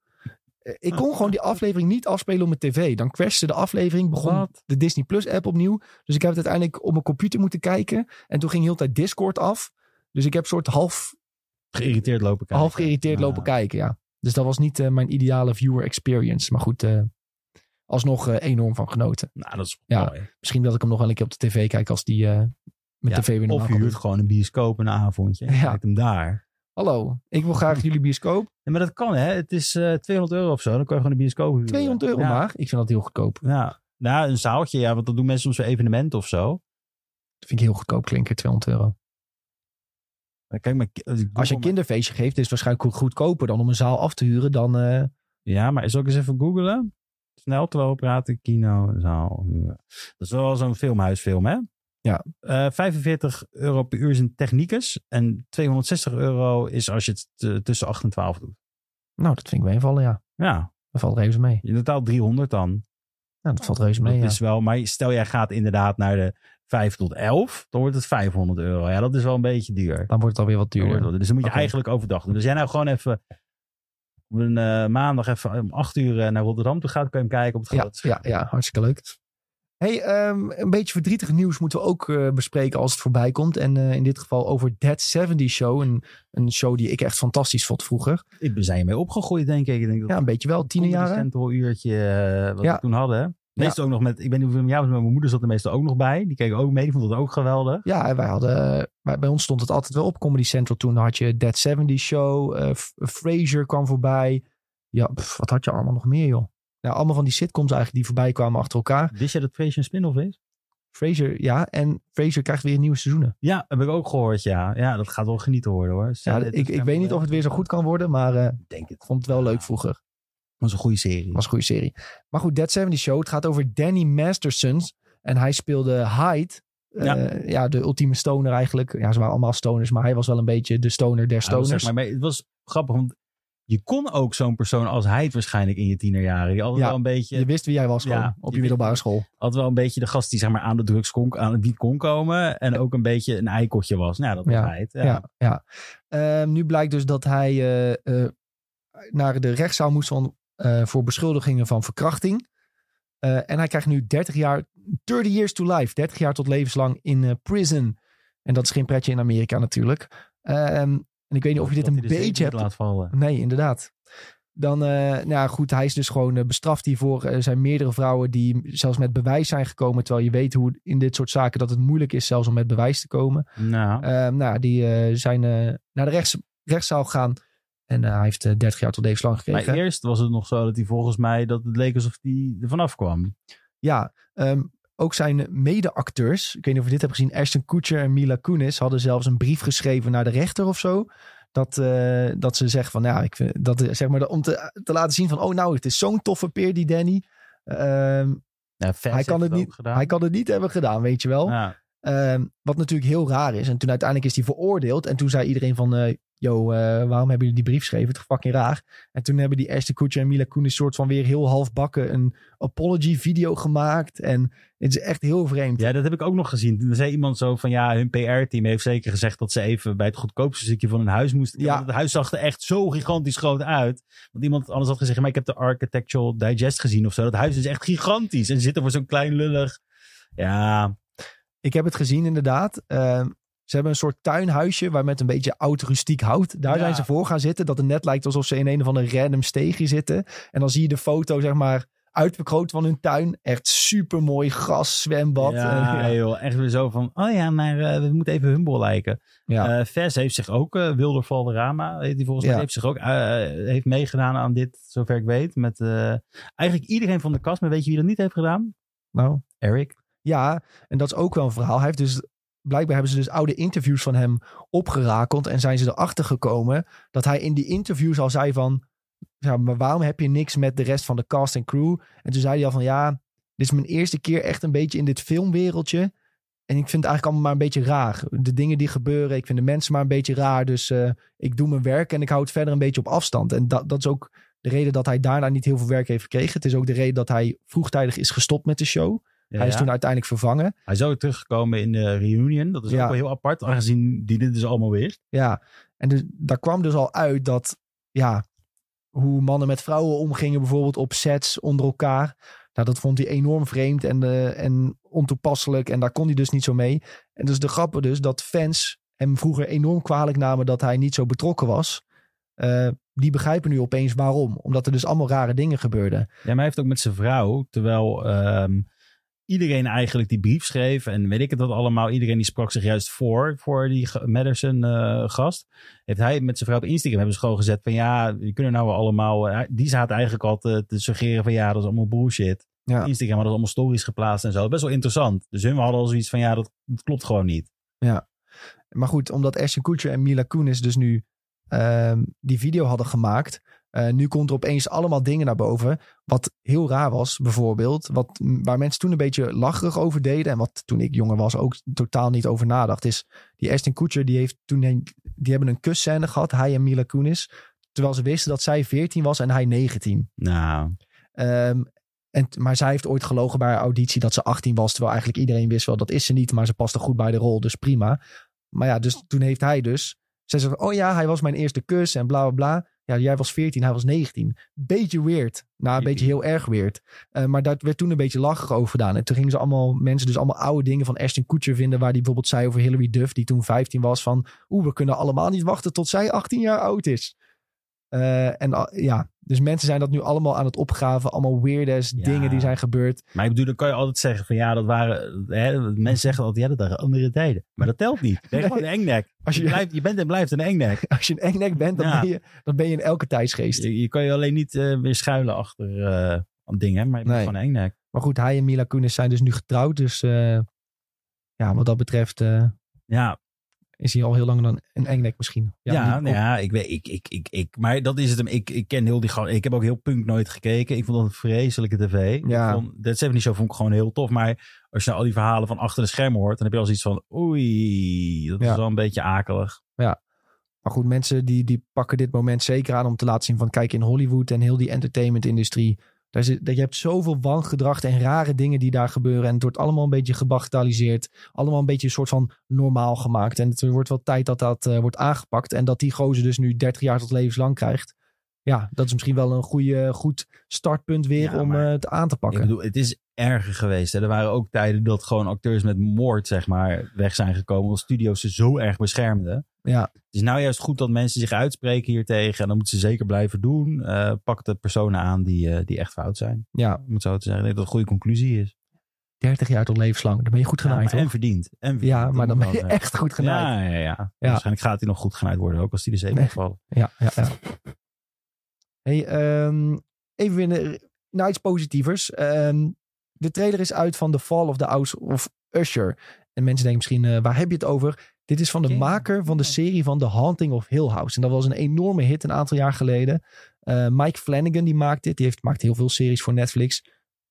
Eh, Ik kon gewoon die aflevering niet afspelen op mijn tv. Dan crashte de aflevering, begon Wat? de Disney Plus app opnieuw. Dus ik heb het uiteindelijk op mijn computer moeten kijken. En toen ging heel de tijd Discord af. Dus ik heb soort half, Geïrriteerd lopen kijken. half geïrriteerd lopen kijken, ja. Dus dat was niet eh, mijn ideale viewer experience. Maar goed, eh, alsnog enorm van genoten. Nou, dat is Ja. mooi. Misschien dat ik hem nog wel een keer op Hallo, ik wil graag jullie bioscoop. Ja, maar dat kan hè. Het is eh 200 euro of zo. Dan kan je gewoon een bioscoop huren. 200 euro ja. maar. Ik vind dat heel goedkoop. Ja. Nou, een zaaltje. Ja, want dat doen mensen soms voor evenementen of zo. Dat vind ik heel goedkoop klinken, 200 euro. Maar Kijk, maar, als je een kinderfeestje geeft, is het waarschijnlijk goedkoper dan om een zaal af te huren dan... eh, Ja, maar zal ik eens even googlen? Snel terwijl we praten. Kino, zaal. huren. Dat is wel zo'n filmhuisfilm, hè? Ja. Eh, 45 euro per uur is een technicus. En 260 euro is als je het t- tussen 8 en 12 doet. Nou, dat vind ik meevallen, ja. Ja, Dat valt reuze mee. in totaal 300 dan. Nou, dat valt reuze mee, dat ja. is wel, maar stel jij gaat inderdaad naar de 5 tot 11, dan wordt het 500 euro. Ja, dat is wel een beetje duur. Dan wordt het alweer wat Dan duurder. het- Dus dan moet je eigenlijk overdag doen. Dus jij nou gewoon even op een eh, maandag even om 8 uur eh, naar Rotterdam toe gaat, kan je hem kijken op het Ja, scherm. ja, ja, hartstikke leuk. Hey, ehm, een beetje verdrietig nieuws moeten we ook eh, bespreken als het voorbij komt. En eh, in dit geval over Dead 70 Show. Een, een show die ik echt fantastisch vond vroeger. Ik ben zijn mee opgegroeid, denk ik. Ik denk dat Ja, een beetje wel. Tienerjaren. Central uurtje eh, wat Ja. we toen hadden. Meestal ook nog met, ik weet niet hoeveel was, maar mijn moeder zat er meestal ook nog bij. Die keek ook mee, die vond het ook geweldig. Ja, en wij hadden, bij, bij ons stond het altijd wel op Comedy Central. Toen had je Dead 70 Show, Frasier kwam voorbij. Ja, pff, wat had je allemaal nog meer, joh? Ja, allemaal van die sitcoms eigenlijk die voorbij kwamen achter elkaar. Wist je dat Frasier een spin-off is? Frasier, ja. En Frasier krijgt weer nieuwe seizoenen. Ja, heb ik ook gehoord, ja. Ja, dat gaat wel genieten worden, hoor. Ja, ik, ik weet niet of het weer zo goed kan worden, maar eh, Ik denk het. ik vond het wel leuk vroeger. Was een goede serie. was een goede serie. Maar goed, Dead 70 Show. Het gaat over Danny Masterson. En hij speelde Hyde. Ja. Ja. ja, de ultieme stoner eigenlijk. Ja, ze waren allemaal stoners, maar hij was wel een beetje de stoner der stoners. zeg maar, maar het was grappig, want je kon ook zo'n persoon als hij het waarschijnlijk in je tienerjaren. Die altijd Ja, wel een beetje, je wist wie jij was gewoon Ja, op je je middelbare school. altijd wel een beetje de gast die zeg maar aan de drugs kon, aan het wiet kon komen. En ook een beetje een eikotje was. Nou, dat was Ja, hij het. Ja. Ja. Ehm, nu blijkt dus dat hij eh, eh, naar de rechtszaal moest van, eh, voor beschuldigingen van verkrachting. En hij krijgt nu 30 jaar, 30 years to life. 30 jaar tot levenslang in prison. En dat is geen pretje in Amerika natuurlijk. Ehm, en ik weet niet of je dit een beetje hebt laat vallen. Nee, inderdaad. Dan, eh, nou ja, goed, hij is dus gewoon eh, bestraft hiervoor. Er zijn meerdere vrouwen die zelfs met bewijs zijn gekomen. Terwijl je weet hoe in dit soort zaken dat het moeilijk is zelfs om met bewijs te komen. Nou, Ehm, nou, die eh, zijn eh, naar de rechts, rechtszaal gegaan. En eh, hij heeft eh, 30 jaar tot levenslang gekregen. maar eerst was het nog zo dat hij volgens mij, dat het leek alsof hij er vanaf kwam. Ja, ehm, ook zijn mede-acteurs, ik weet niet of je dit hebt gezien, Ashton Kutcher en Mila Kunis hadden zelfs een brief geschreven naar de rechter of zo. Dat, eh, dat ze zeggen van, ja, ik vind dat eh, zeg maar om te, te laten zien van, oh nou, het is zo'n toffe peer die Danny. Ehm, hij, kan het niet, gedaan. hij kan het niet hebben gedaan, weet je wel. Ja. Ehm, wat natuurlijk heel raar is. En toen uiteindelijk is hij veroordeeld. En toen zei iedereen van, eh yo, eh, waarom hebben jullie die brief geschreven? Het is fucking raar. En toen hebben die Ashton Kutcher en Mila Kunis soort van weer heel halfbakken een apology video gemaakt. En het is echt heel vreemd. Ja, dat heb ik ook nog gezien. Toen zei iemand zo van ja, hun PR-team heeft zeker gezegd dat ze even bij het goedkoopste stukje van hun huis moesten. Ja. Want het huis zag er echt zo gigantisch groot uit. Want iemand anders had gezegd, maar ik heb de Architectural Digest gezien of zo. Dat huis is echt gigantisch en zit er voor zo'n klein lullig. Ja, Ik heb het gezien inderdaad. Ehm, ze hebben een soort tuinhuisje waar met een beetje oud rustiek hout. Daar Ja. zijn ze voor gaan zitten. Dat het net lijkt alsof ze in een of ander random steegje zitten. En dan zie je de foto zeg maar uitvergroot van hun tuin. Echt super mooi gras, zwembad. ja, En, joh, echt weer zo van, oh ja, maar eh, we moeten even humble lijken. ja. Vers heeft zich ook, eh Wilder Valderrama, heeft hij volgens mij, Ja. heeft zich ook, heeft meegedaan aan dit, zover ik weet. Met eigenlijk iedereen van de kast, maar weet je wie dat niet heeft gedaan? nou, Eric. Ja, en dat is ook wel een verhaal. Hij heeft dus, blijkbaar hebben ze dus oude interviews van hem opgerakeld. En zijn ze erachter gekomen dat hij in die interviews al zei van... Ja, maar waarom heb je niks met de rest van de cast en crew? En toen zei hij al van ja, dit is mijn eerste keer echt een beetje in dit filmwereldje. En ik vind het eigenlijk allemaal maar een beetje raar. De dingen die gebeuren, ik vind de mensen maar een beetje raar. Dus eh, ik doe mijn werk en ik hou het verder een beetje op afstand. En dat, dat is ook de reden dat hij daarna niet heel veel werk heeft gekregen. Het is ook de reden dat hij vroegtijdig is gestopt met de show. Ja, hij is ja. toen uiteindelijk vervangen. Hij is ook teruggekomen in de reunion. Dat is Ja. ook wel heel apart, aangezien die dit dus allemaal wist. Ja, en dus, daar kwam dus al uit dat, ja, hoe mannen met vrouwen omgingen, bijvoorbeeld op sets onder elkaar. Nou, dat vond hij enorm vreemd en, eh, en ontoepasselijk. En daar kon hij dus niet zo mee. En dus de grappen dus dat fans hem vroeger enorm kwalijk namen dat hij niet zo betrokken was. Eh, die begrijpen nu opeens waarom. Omdat er dus allemaal rare dingen gebeurden. Ja, maar hij heeft ook met zijn vrouw, terwijl ehm, iedereen eigenlijk die brief schreef en weet ik het dat allemaal, iedereen die sprak zich juist voor, voor die Madison eh, gast, heeft hij met zijn vrouw op Instagram hebben ze gewoon gezet van ja, je kunnen nou allemaal, eh, die zaten eigenlijk al te, te suggereren van ja, dat is allemaal bullshit. Ja. Instagram hadden allemaal stories geplaatst en zo, best wel interessant. Dus hun hadden al zoiets van ja, dat, dat klopt gewoon niet. Maar goed, omdat Ashton Kutcher en Mila Kunis dus nu ehm, die video hadden gemaakt, Eh, nu komt er opeens allemaal dingen naar boven. Wat heel raar was, bijvoorbeeld. Wat, waar mensen toen een beetje lacherig over deden. En wat toen ik jonger was ook totaal niet over nadacht. Is die Ashton Kutcher, die, heeft toen een, die hebben een kusscène gehad. Hij en Mila Kunis. Terwijl ze wisten dat zij 14 was en hij 19. Nou, Ehm, en, maar zij heeft ooit gelogen bij haar auditie dat ze 18 was. Terwijl eigenlijk iedereen wist wel dat is ze niet. Maar ze paste goed bij de rol, dus prima. Maar ja, dus toen heeft hij dus. Zij zegt, oh ja, hij was mijn eerste kus en bla bla bla. Ja, jij was 14, hij was 19. Beetje weird. Nou, een beetje heel erg weird. Eh, maar daar werd toen een beetje lachig over gedaan. En toen gingen ze allemaal, mensen dus allemaal oude dingen van Ashton Kutcher vinden. Waar die bijvoorbeeld zei over Hilary Duff, die toen 15 was. Van, oeh, we kunnen allemaal niet wachten tot zij 18 jaar oud is. Eh, en ja, dus mensen zijn dat nu allemaal aan het opgraven. Allemaal weird Ja. dingen die zijn gebeurd. maar ik bedoel, dan kan je altijd zeggen van ja, dat waren, hè, mensen zeggen altijd, ja, dat waren andere tijden. Maar dat telt niet. Je bent gewoon een engnek. Als Je, je, blijft, je bent en blijft een engnek. als je een engnek bent, dan, Ja. ben je, dan ben je in elke tijdsgeest. Je, je kan je alleen niet eh, weer schuilen achter eh, dingen, maar je bent Nee. gewoon een engnek. Maar goed, hij en Mila Kunis zijn dus nu getrouwd. Dus eh, ja, wat dat betreft Ja, is hij al heel lang dan een engnek misschien. Ja, niet- nou ja, ik weet, ik, ik, ik, ik, maar dat is het hem. Ik, ik ken heel die gewoon. Ik heb ook heel punk nooit gekeken. Ik vond dat een vreselijke tv. Ja. Ik vond, dat 70 Show vond ik gewoon heel tof. Maar als je nou al die verhalen van achter de schermen hoort, dan heb je al zoiets van, oei, dat Ja. is wel een beetje akelig. Maar goed, mensen die, die pakken dit moment zeker aan om te laten zien van kijk in Hollywood en heel die entertainment-industrie. Daar zit, je hebt zoveel wangedrag en rare dingen die daar gebeuren. En het wordt allemaal een beetje gebagitaliseerd. Allemaal een beetje een soort van normaal gemaakt. En het wordt wel tijd dat dat eh, wordt aangepakt. En dat die gozer dus nu 30 jaar tot levenslang krijgt. Ja, dat is misschien wel een goede, goed startpunt weer Ja, om maar- eh, het aan te Ik pakken. bedoel, het is erger geweest. Hè. Er waren ook tijden dat gewoon acteurs met moord, zeg maar, weg zijn gekomen. Omdat studio's ze zo erg beschermden. Ja. Het is nou juist goed dat mensen zich uitspreken hiertegen. En dat moeten ze zeker blijven doen. Eh, pak de personen aan die, eh, die echt fout zijn. ja, Om het zo te zeggen. Ik denk dat het een goede conclusie is. 30 jaar tot levenslang. Dan ben je goed genaaid, en verdiend. En verdiend, Ja, maar dan moet ben je echt goed genaaid. Ja, ja, ja. Ja. Waarschijnlijk gaat hij nog goed genaaid worden. Ook als hij de zee Nee. moet vallen. Ja, ja, ja. Hey, ehm, even weer naar- naar iets positievers. Ehm, de trailer is uit van The Fall of the House of Usher. En mensen denken misschien, eh, waar heb je het over? Dit is van de maker van de serie van The Haunting of Hill House. En dat was een enorme hit een aantal jaar geleden. Eh, Mike Flanagan die maakt dit. Die heeft, maakt heel veel series voor Netflix.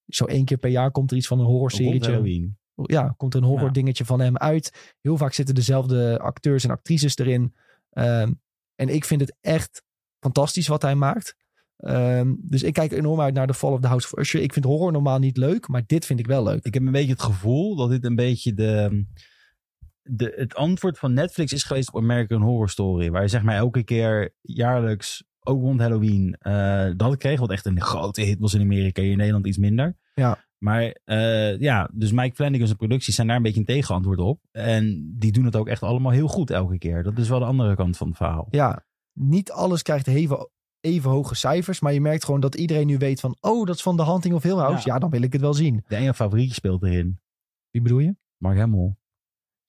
Zo één keer per jaar komt er iets van een horror serietje Halloween. ja, komt er een horror Ja. dingetje van hem uit. Heel vaak zitten dezelfde acteurs en actrices erin. Ehm, en ik vind het echt fantastisch wat hij maakt. Ehm, dus ik kijk enorm uit naar The Fall of the House of Usher. Ik vind horror normaal niet leuk, maar dit vind ik wel leuk. Ik heb een beetje het gevoel dat dit een beetje de, de, het antwoord van Netflix is geweest op American Horror Story. Waar je zeg maar elke keer jaarlijks, ook rond Halloween, eh, dat kreeg. Wat echt een grote hit was in Amerika. Hier in Nederland iets minder. Ja. Maar eh, ja, dus Mike Flanagan's producties zijn daar een beetje een tegenantwoord op. En die doen het ook echt allemaal heel goed elke keer. Dat is wel de andere kant van het verhaal. Ja, niet alles krijgt even, even hoge cijfers. Maar je merkt gewoon dat iedereen nu weet van... Oh, dat is van The Haunting of Hill House. Ja, Ja. dan wil ik het wel zien. De ene favorietje speelt erin. Wie bedoel je? Mark Hamill.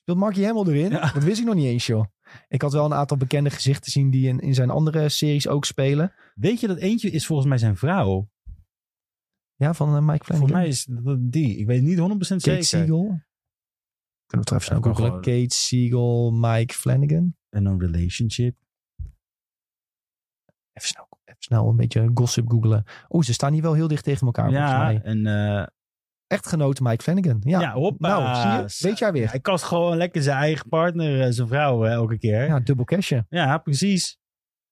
Speelt Marky Hamill erin? Ja. Dat wist ik nog niet eens, joh. Ik had wel een aantal bekende gezichten zien die in, in zijn andere series ook spelen. Weet je dat eentje is volgens mij zijn vrouw? Ja, van eh, Mike Flanagan. Voor mij is dat die. Ik weet niet 100% zeker. Kate Siegel. Kunnen we het even snel googlen. Kate Siegel, Mike Flanagan. En een relationship. Even snel, even snel een beetje gossip googlen. Oeh, ze staan hier wel heel dicht tegen elkaar Ja, en uh, Echtgenote Mike Flanagan. Ja, ja, hoppa. nou, zie je? Weet jij weer. Hij kast gewoon lekker zijn eigen partner, eh, zijn vrouw eh, elke keer. Ja, Ja, dubbel cashje. precies.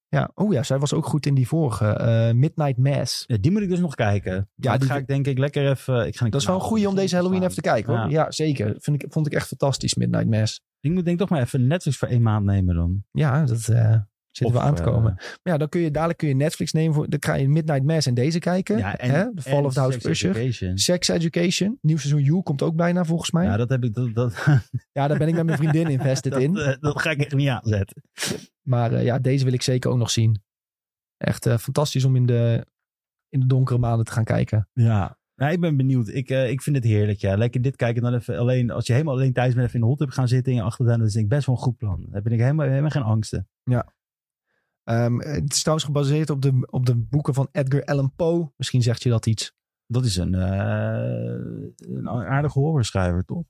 Ja, oh ja, zij was ook goed in die vorige. eh, Midnight Mass. Ja, die moet ik dus nog kijken. Ja, die- die ga ik denk ik lekker even... Ik ga Dat is wel een goeie om deze Halloween even te kijken hoor. Ja. Ja, zeker. Vind ik, vond ik echt fantastisch, Midnight Mass. Ik moet denk ik toch maar even Netflix voor één maand nemen dan. Ja, dat eh zit Of, wel aan te eh, komen. Maar ja, dan kun je dadelijk kun je Netflix nemen. Voor, dan ga je Midnight Mass en deze kijken. Ja, en, hè? The Fall of the House Sex Usher. Education. Sex Education. Nieuw seizoen You komt ook bijna volgens mij. Ja, Ja, dat heb ik... Dat, dat, daar ben ik met mijn vriendin invested dat, in. eh, dat ga ik echt niet aanzetten. Maar eh, ja, deze wil ik zeker ook nog zien. Echt fantastisch om in de, in de donkere maanden te gaan kijken. Ja. Nou, ik ben benieuwd. Ik, ik vind het heerlijk. Ja. Lekker dit kijken. Dan even alleen, als je helemaal alleen thuis bent, even in de hot tub gaan zitten in je achtertuin. Dat is denk ik best wel een goed plan. Dan heb ik helemaal, helemaal geen angsten. Ehm, het is trouwens gebaseerd op de, op de boeken van Edgar Allan Poe. Misschien zegt je dat iets. Dat is een, eh, een aardige horrorschrijver, toch?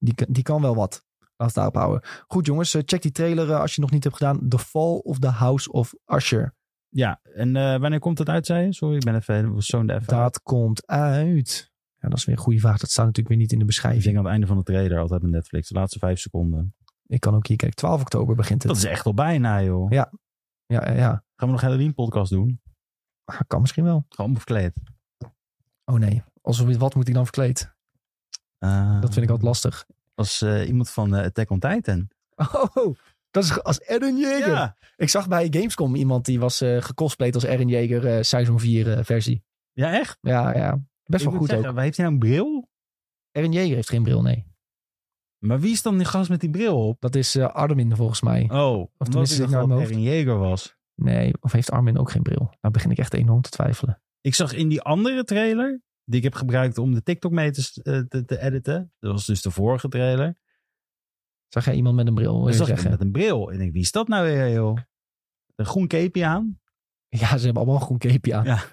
Die, kan- die kan wel wat. Laat het daarop houden. Goed jongens, eh, check die trailer eh, als je nog niet hebt gedaan. The Fall of the House of Usher. Ja, en wanneer komt het uit, zei je? Sorry, ik ben even, zo'n even. Dat komt uit. Ja, dat is weer een goede vraag. Dat staat natuurlijk weer niet in de Ik beschrijving. denk aan het einde van de trailer altijd met Netflix. De laatste vijf seconden. Ik kan ook hier kijken. 12 oktober begint het. Dat is echt al bijna, joh. Ja. Ja, ja, ja. Gaan we nog een Halloween podcast doen? Ah, Kan misschien wel. Gewoon verkleed. Oh nee. Als we wat moet hij dan verkleed? Uh, Dat vind ik altijd lastig. Als eh, iemand van eh, Attack on Titan. Oh, dat is als Eren Jaeger. Ja. Ik zag bij Gamescom iemand die was eh gecosplayed als Eren Jaeger eh, seizoen 4 eh, versie. Ja, echt? Ja, ja. Best Ik wel goed zeggen, ook. Heeft hij nou een bril? Eren Jaeger heeft geen bril, nee. Maar wie is dan die gast met die bril op? Dat is eh, Armin volgens mij. Oh, of tenminste, ik zit dacht nou in dat mijn het was. Nee, of heeft Armin ook geen bril? Nou begin ik echt enorm te twijfelen. Ik zag in die andere trailer, die ik heb gebruikt om de TikTok mee te, eh, te, te editen. Dat was dus de vorige trailer. Zag jij iemand met een bril, wil Dan je zag ik zeggen? met een bril. En ik denk, wie is dat nou weer, joh? Een groen capeje aan. Ja, ze hebben allemaal een groen capeje aan. Ja.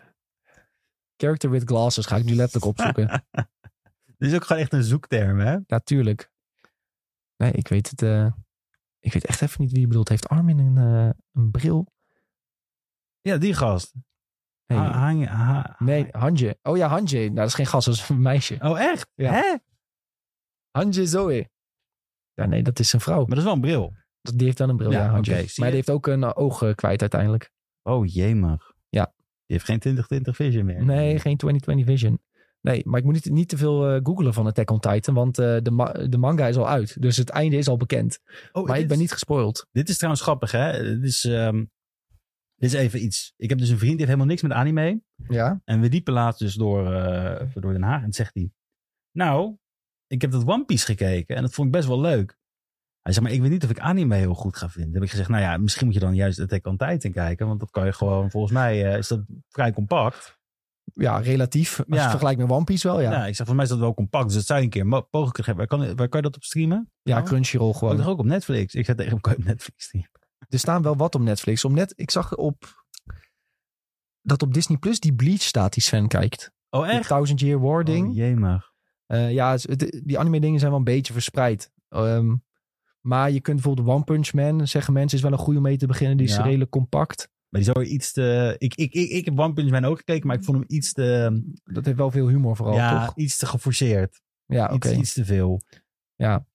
Character with glasses ga ik nu letterlijk opzoeken. Dit is ook gewoon echt een zoekterm, hè? Natuurlijk. Nee, ik weet het. eh, ik weet echt even niet wie je bedoelt. Heeft Armin een, eh, een bril? Ja, die gast. Nee, Ha- hang- ha- nee, Hanje. Oh ja, Hanje. Nou, dat is geen gast, dat is een meisje. Oh, echt? Ja. Hè? Hanje Zoe. Ja, nee, dat is een vrouw. Maar dat is wel een bril. Dat- Die heeft wel een bril, Ja, ja, Hanje. maar je? die heeft ook een eh, oog kwijt uiteindelijk. Oh, jemig. Ja. Die heeft geen 2020 vision meer. Nee, geen 2020 Vision. Nee, maar ik moet niet, niet te veel eh googlen van Attack on Titan, want eh, de, ma- de manga is al uit. Dus het einde is al bekend. Oh, Maar ik ben niet gespoild. Dit is trouwens grappig, hè? Dit is, ehm, dit is even iets. Ik heb dus een vriend die heeft helemaal niks met anime. Ja? En we liepen laatst dus door, eh, door Den Haag. En zegt hij... Nou, ik heb dat One Piece gekeken. En dat vond ik best wel leuk. Hij zegt, maar ik weet niet of ik anime heel goed ga vinden. Dan heb ik gezegd, nou ja, misschien moet je dan juist Attack on Titan kijken. Want dat kan je gewoon, volgens mij is dat vrij compact. Ja, relatief. Als je Ja. het vergelijkt met One Piece wel, Ja. ja. ik zeg, volgens mij is dat wel compact. Dus dat zou je een keer mo- mogelijk hebben. Waar kan, waar kan je dat op streamen? Ja, Oh. Crunchyroll Oh, gewoon. toch ook op Netflix? Ik zei tegen hem, kan je op Netflix streamen? Er staan wel wat op Netflix. Op net, ik zag op dat op Disney Plus die Bleach staat die Sven kijkt. Oh, echt? Thousand Year War ding. Oh, jemig. Eh, ja, het- het- die anime dingen zijn wel een beetje verspreid. Ehm, maar je kunt bijvoorbeeld One Punch Man, zeggen mensen, is wel een goede om mee te beginnen. Die is Ja. redelijk compact. Maar die zou iets te... Ik, ik, ik, ik heb One Punch Man ook gekeken, maar ik vond hem iets te... Dat heeft wel veel humor vooral, ja, toch? iets te geforceerd. Ja, oké. Iets, iets te veel. Ja.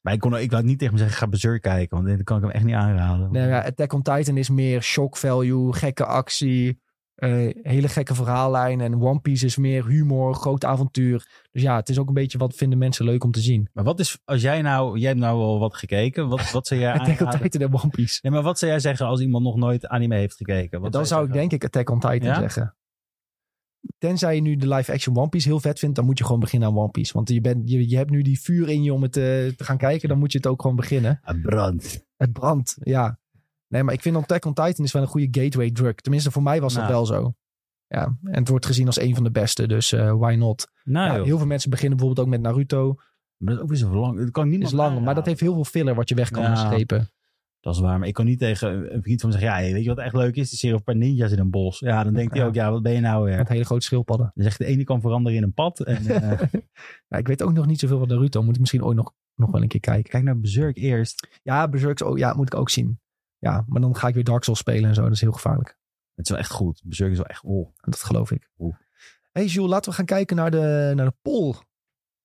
Maar ik, kon, ik wou niet tegen hem zeggen, ga Berserk kijken. Want dan kan ik hem echt niet aanraden. Nee, ja, Attack on Titan is meer shock value, gekke actie, eh, hele gekke verhaallijn. En One Piece is meer humor, groot avontuur. Dus ja, het is ook een beetje wat vinden mensen leuk om te zien. Maar wat is, als jij nou, jij hebt nou al wat gekeken. Wat, wat zou jij Attack on? Titan en One Piece. Nee, maar wat zou jij zeggen als iemand nog nooit anime heeft gekeken? Wat dan zou ik denk ik Attack on Titan Ja? zeggen. Tenzij je nu de live-action One Piece heel vet vindt, dan moet je gewoon beginnen aan One Piece. Want je, bent, je, je hebt nu die vuur in je om het eh, te gaan kijken, dan moet je het ook gewoon beginnen. Ah, brand. Het brandt, ja. Nee, maar ik vind Attack on Titan is wel een goede gateway drug. Tenminste, voor mij was dat Nou. wel zo. Ja, en het wordt gezien als een van de beste, dus eh, why not? Nou, Ja, heel veel mensen beginnen bijvoorbeeld ook met Naruto. Maar dat is ook weer zo lang. Dat kan niet is lang, maar dat heeft heel veel filler wat je weg kan Ja. strepen. Dat is waar. Maar ik kan niet tegen een vriend van me zeggen, ja, weet je wat echt leuk is? Die serie een paar ninjas in een bos. Ja, dan denkt hij ook, ja, wat ben je nou weer? Met hele grote schildpadden. Dan zegt de ene kan veranderen in een pad. En, eh, Ja, ik weet ook nog niet zoveel van Naruto. Moet ik misschien ooit nog, nog wel een keer kijken. kijk naar Berserk eerst. Ja, Berserk, oh, ja, moet ik ook zien. Ja, maar dan ga ik weer Dark Souls spelen en zo. Dat is heel gevaarlijk. Het is wel echt goed. Berserk is wel echt, oh. Dat geloof ik. Oeh. hey Jules, laten we gaan kijken naar de, naar de poll.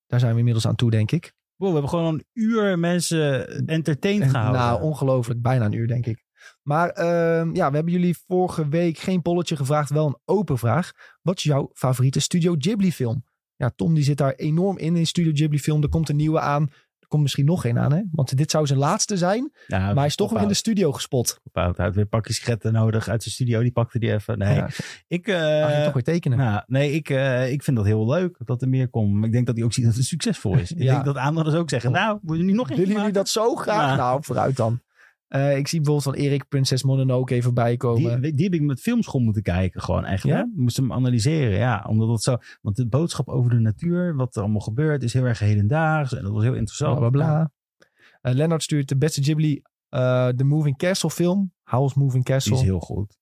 Daar zijn we inmiddels aan toe, denk ik. Wow, we hebben gewoon een uur mensen entertained gehouden. Nou, ongelooflijk. Bijna een uur, denk ik. Maar ehm, ja, we hebben jullie vorige week geen polletje gevraagd. Wel een open vraag. Wat is jouw favoriete Studio Ghibli film? Ja, Tom die zit daar enorm in, in Studio Ghibli film. Er komt een nieuwe aan. Komt misschien nog één aan, hè? Want dit zou zijn laatste zijn. ja, Maar hij is toch weer in de studio gespot. Hij had weer pakjes sigaretten nodig uit zijn studio. Die pakte die even. Nee, Ja, ik... ging toch weer tekenen. nou, nee, ik, eh, ik vind dat heel leuk dat er meer komt. Ik denk dat hij ook ziet dat het succesvol is. Ik Ja. denk dat aandeelhouders ook zeggen, nou, wil je niet nog Willen jullie dat zo graag? Nou, vooruit dan. Eh, ik zie bijvoorbeeld van Erik Prinses Mononoke even bijkomen. Die, die heb ik met filmschool moeten kijken, gewoon echt. Ja? Ja? Moest hem analyseren, ja. Omdat het zo, want de boodschap over de natuur, wat er allemaal gebeurt, is heel erg hedendaags. En dat was heel interessant. Bla bla bla. Eh, Lennart stuurt de beste Ghibli, eh de Moving Castle film. Howl's Moving Die Castle. is heel goed.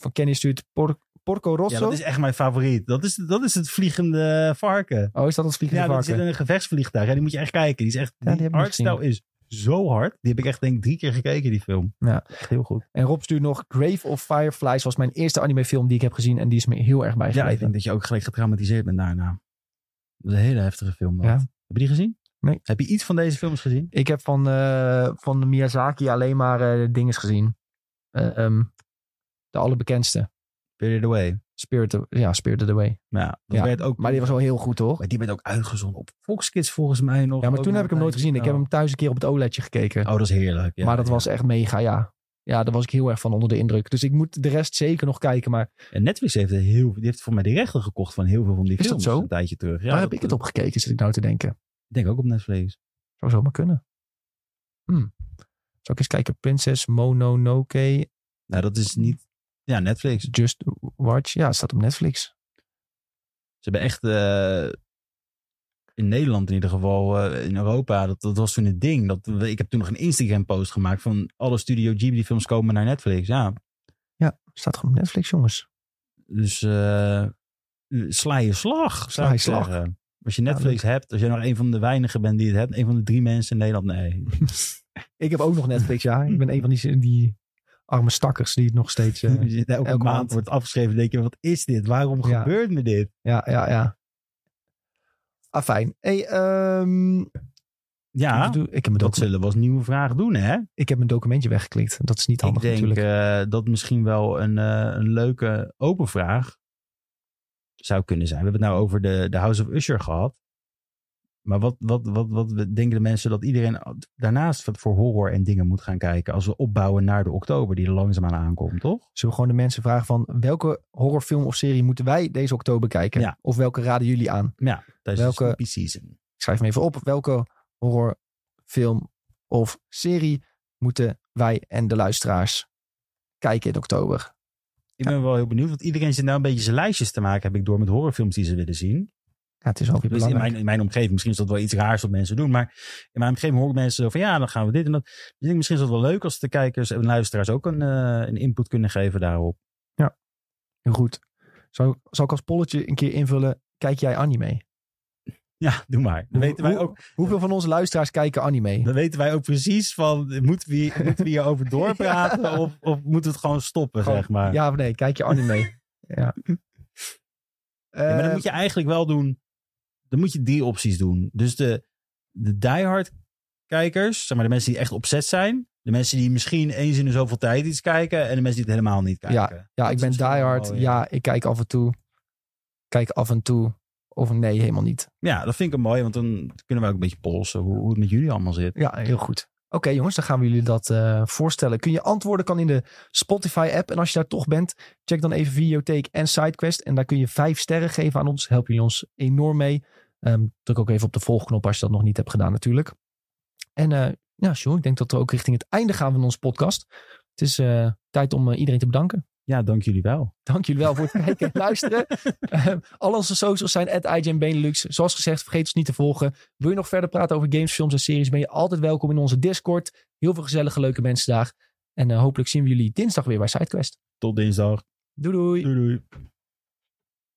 Van Kenny stuurt Por- Porco Rosso. Ja, dat is echt mijn favoriet. Dat is, dat is het vliegende varken. Oh, is dat het vliegende Ja, dat varken? zit in een gevechtsvliegtuig. Ja, die moet je echt kijken. Die is echt, die heb die artstyle is zo hard. Die heb ik echt denk ik drie keer gekeken, die film. Ja. Echt heel goed. En Rob stuurt nog Grave of Fireflies was mijn eerste animefilm die ik heb gezien. En die is me heel erg Ja, bijgebleven. ik denk dat je ook gelijk getraumatiseerd bent daarna. Dat is een hele heftige film. dat. Ja. Heb je die gezien? Nee. Heb je iets van deze films gezien? Ik heb van, eh, van Miyazaki alleen maar eh dinges gezien. Eh, ehm, de allerbekendste. Spirited Away. Spirit, ja, Spirited Away. Maar ja, dat Ja, werd ook... Maar die was wel heel goed, toch? Maar die werd ook uitgezonden op Fox Kids volgens mij nog. Ja, maar toen heb ik hem nooit gezien. Ik heb hem thuis een keer op het OLEDje gekeken. Oh, dat is heerlijk. Ja, maar dat ja. was echt mega, ja. Ja, daar was ik heel erg van onder de indruk. Dus ik moet de rest zeker nog kijken. Maar En Netflix heeft, heel, die heeft voor mij de rechten gekocht van heel veel van die Is dat films. zo? Een tijdje terug. Ja, waar heb ik het op gekeken, zit ik nou te denken. Ik denk ook op Netflix. Zou zomaar kunnen. Hm. Zal ik eens kijken? Princess Mononoke, Nou, dat is niet... Ja, Netflix. Just Watch. Ja, het staat op Netflix. Ze hebben echt... eh, in Nederland in ieder geval, eh, in Europa, dat, dat was toen het ding. Dat, ik heb toen nog een Instagram post gemaakt van alle Studio Ghibli films komen naar Netflix. Ja, Staat gewoon op Netflix, jongens. dus eh, sla je slag. zou je slag. zeggen. Als je Netflix hebt, als jij nog een van de weinigen bent die het hebt, een van de drie mensen in Nederland, nee. Ik heb ook nog Netflix, ja. Ik ben een van die, die arme stakkers die het nog steeds... je elke, elke maand, maand. wordt afgeschreven, denk je, wat is dit? Waarom Ja. gebeurt me dit? ja, ja, ja. Ah, fijn. Hey, ehm, Ja, ik, heb dat zullen we als nieuwe vraag doen, hè? ik heb mijn documentje weggeklikt. Dat is niet handig ik denk natuurlijk. eh, dat misschien wel een, eh, een leuke open vraag zou kunnen zijn. We hebben het nou over de, de House of Usher gehad. Maar wat, wat, wat, wat denken de mensen dat iedereen daarnaast voor horror en dingen moet gaan kijken als we opbouwen naar de oktober die er langzaamaan aankomt, toch? Zullen we gewoon de mensen vragen van... welke horrorfilm of serie moeten wij deze oktober kijken? Ja. Of welke raden jullie aan? Ja, tijdens Welke- de spooky season. Ik schrijf hem even op. Welke horrorfilm of serie moeten wij en de luisteraars kijken in oktober? Ik ben wel heel benieuwd, want iedereen zit nou een beetje zijn lijstjes te maken, heb ik door met horrorfilms die ze willen zien. Ja, het is weer Dus in mijn, in mijn omgeving, misschien is dat wel iets raars wat mensen doen. Maar in mijn omgeving hoor ik mensen zo van ja, dan gaan we dit en dat. Dus ik denk misschien is dat wel leuk als de kijkers en luisteraars ook een, eh, een input kunnen geven daarop. Heel goed. Zal, zal ik als polletje een keer invullen? Kijk jij anime? Ja, doe maar. Dan weten wij ook, Hoeveel van onze luisteraars kijken anime? dan weten wij ook precies van moeten we, moeten we hierover doorpraten of, of moeten we het gewoon stoppen, Gewoon, zeg maar. Ja of nee? Kijk je anime? ja. Ja, maar Eh, moet je eigenlijk wel doen. Dan moet je drie opties doen. Dus de, de diehard kijkers, zeg maar de mensen die echt opzet zijn. De mensen die misschien eens in de zoveel tijd iets kijken. En de mensen die het helemaal niet kijken. Ja, Dat ik ben diehard. Ja, ik kijk af en toe. Kijk af en toe. Of nee, helemaal niet. Ja, dat vind ik mooi, want dan kunnen we ook een beetje polsen hoe, hoe het met jullie allemaal zit. Ja, heel goed. Oké jongens, dan gaan we jullie dat eh, voorstellen. Kun je antwoorden, kan in de Spotify app. En als je daar toch bent, check dan even Videotheek en SideQuest. En daar kun je vijf sterren geven aan ons. Helpen jullie ons enorm mee. Ehm, druk ook even op de volgknop als je dat nog niet hebt gedaan natuurlijk. En eh ja, Sjoerd, ik denk dat we ook richting het einde gaan van onze podcast. Het is eh, tijd om iedereen te bedanken. Ja, dank jullie wel. Dank jullie wel voor het kijken en luisteren. Ehm, al onze socials zijn at Benelux. Zoals gezegd, vergeet ons niet te volgen. Wil je nog verder praten over games, films en series, ben je altijd welkom in onze Discord. Heel veel gezellige, leuke mensen daar. En eh, hopelijk zien we jullie dinsdag weer bij SideQuest. Tot dinsdag. Doei doei. Doei doei.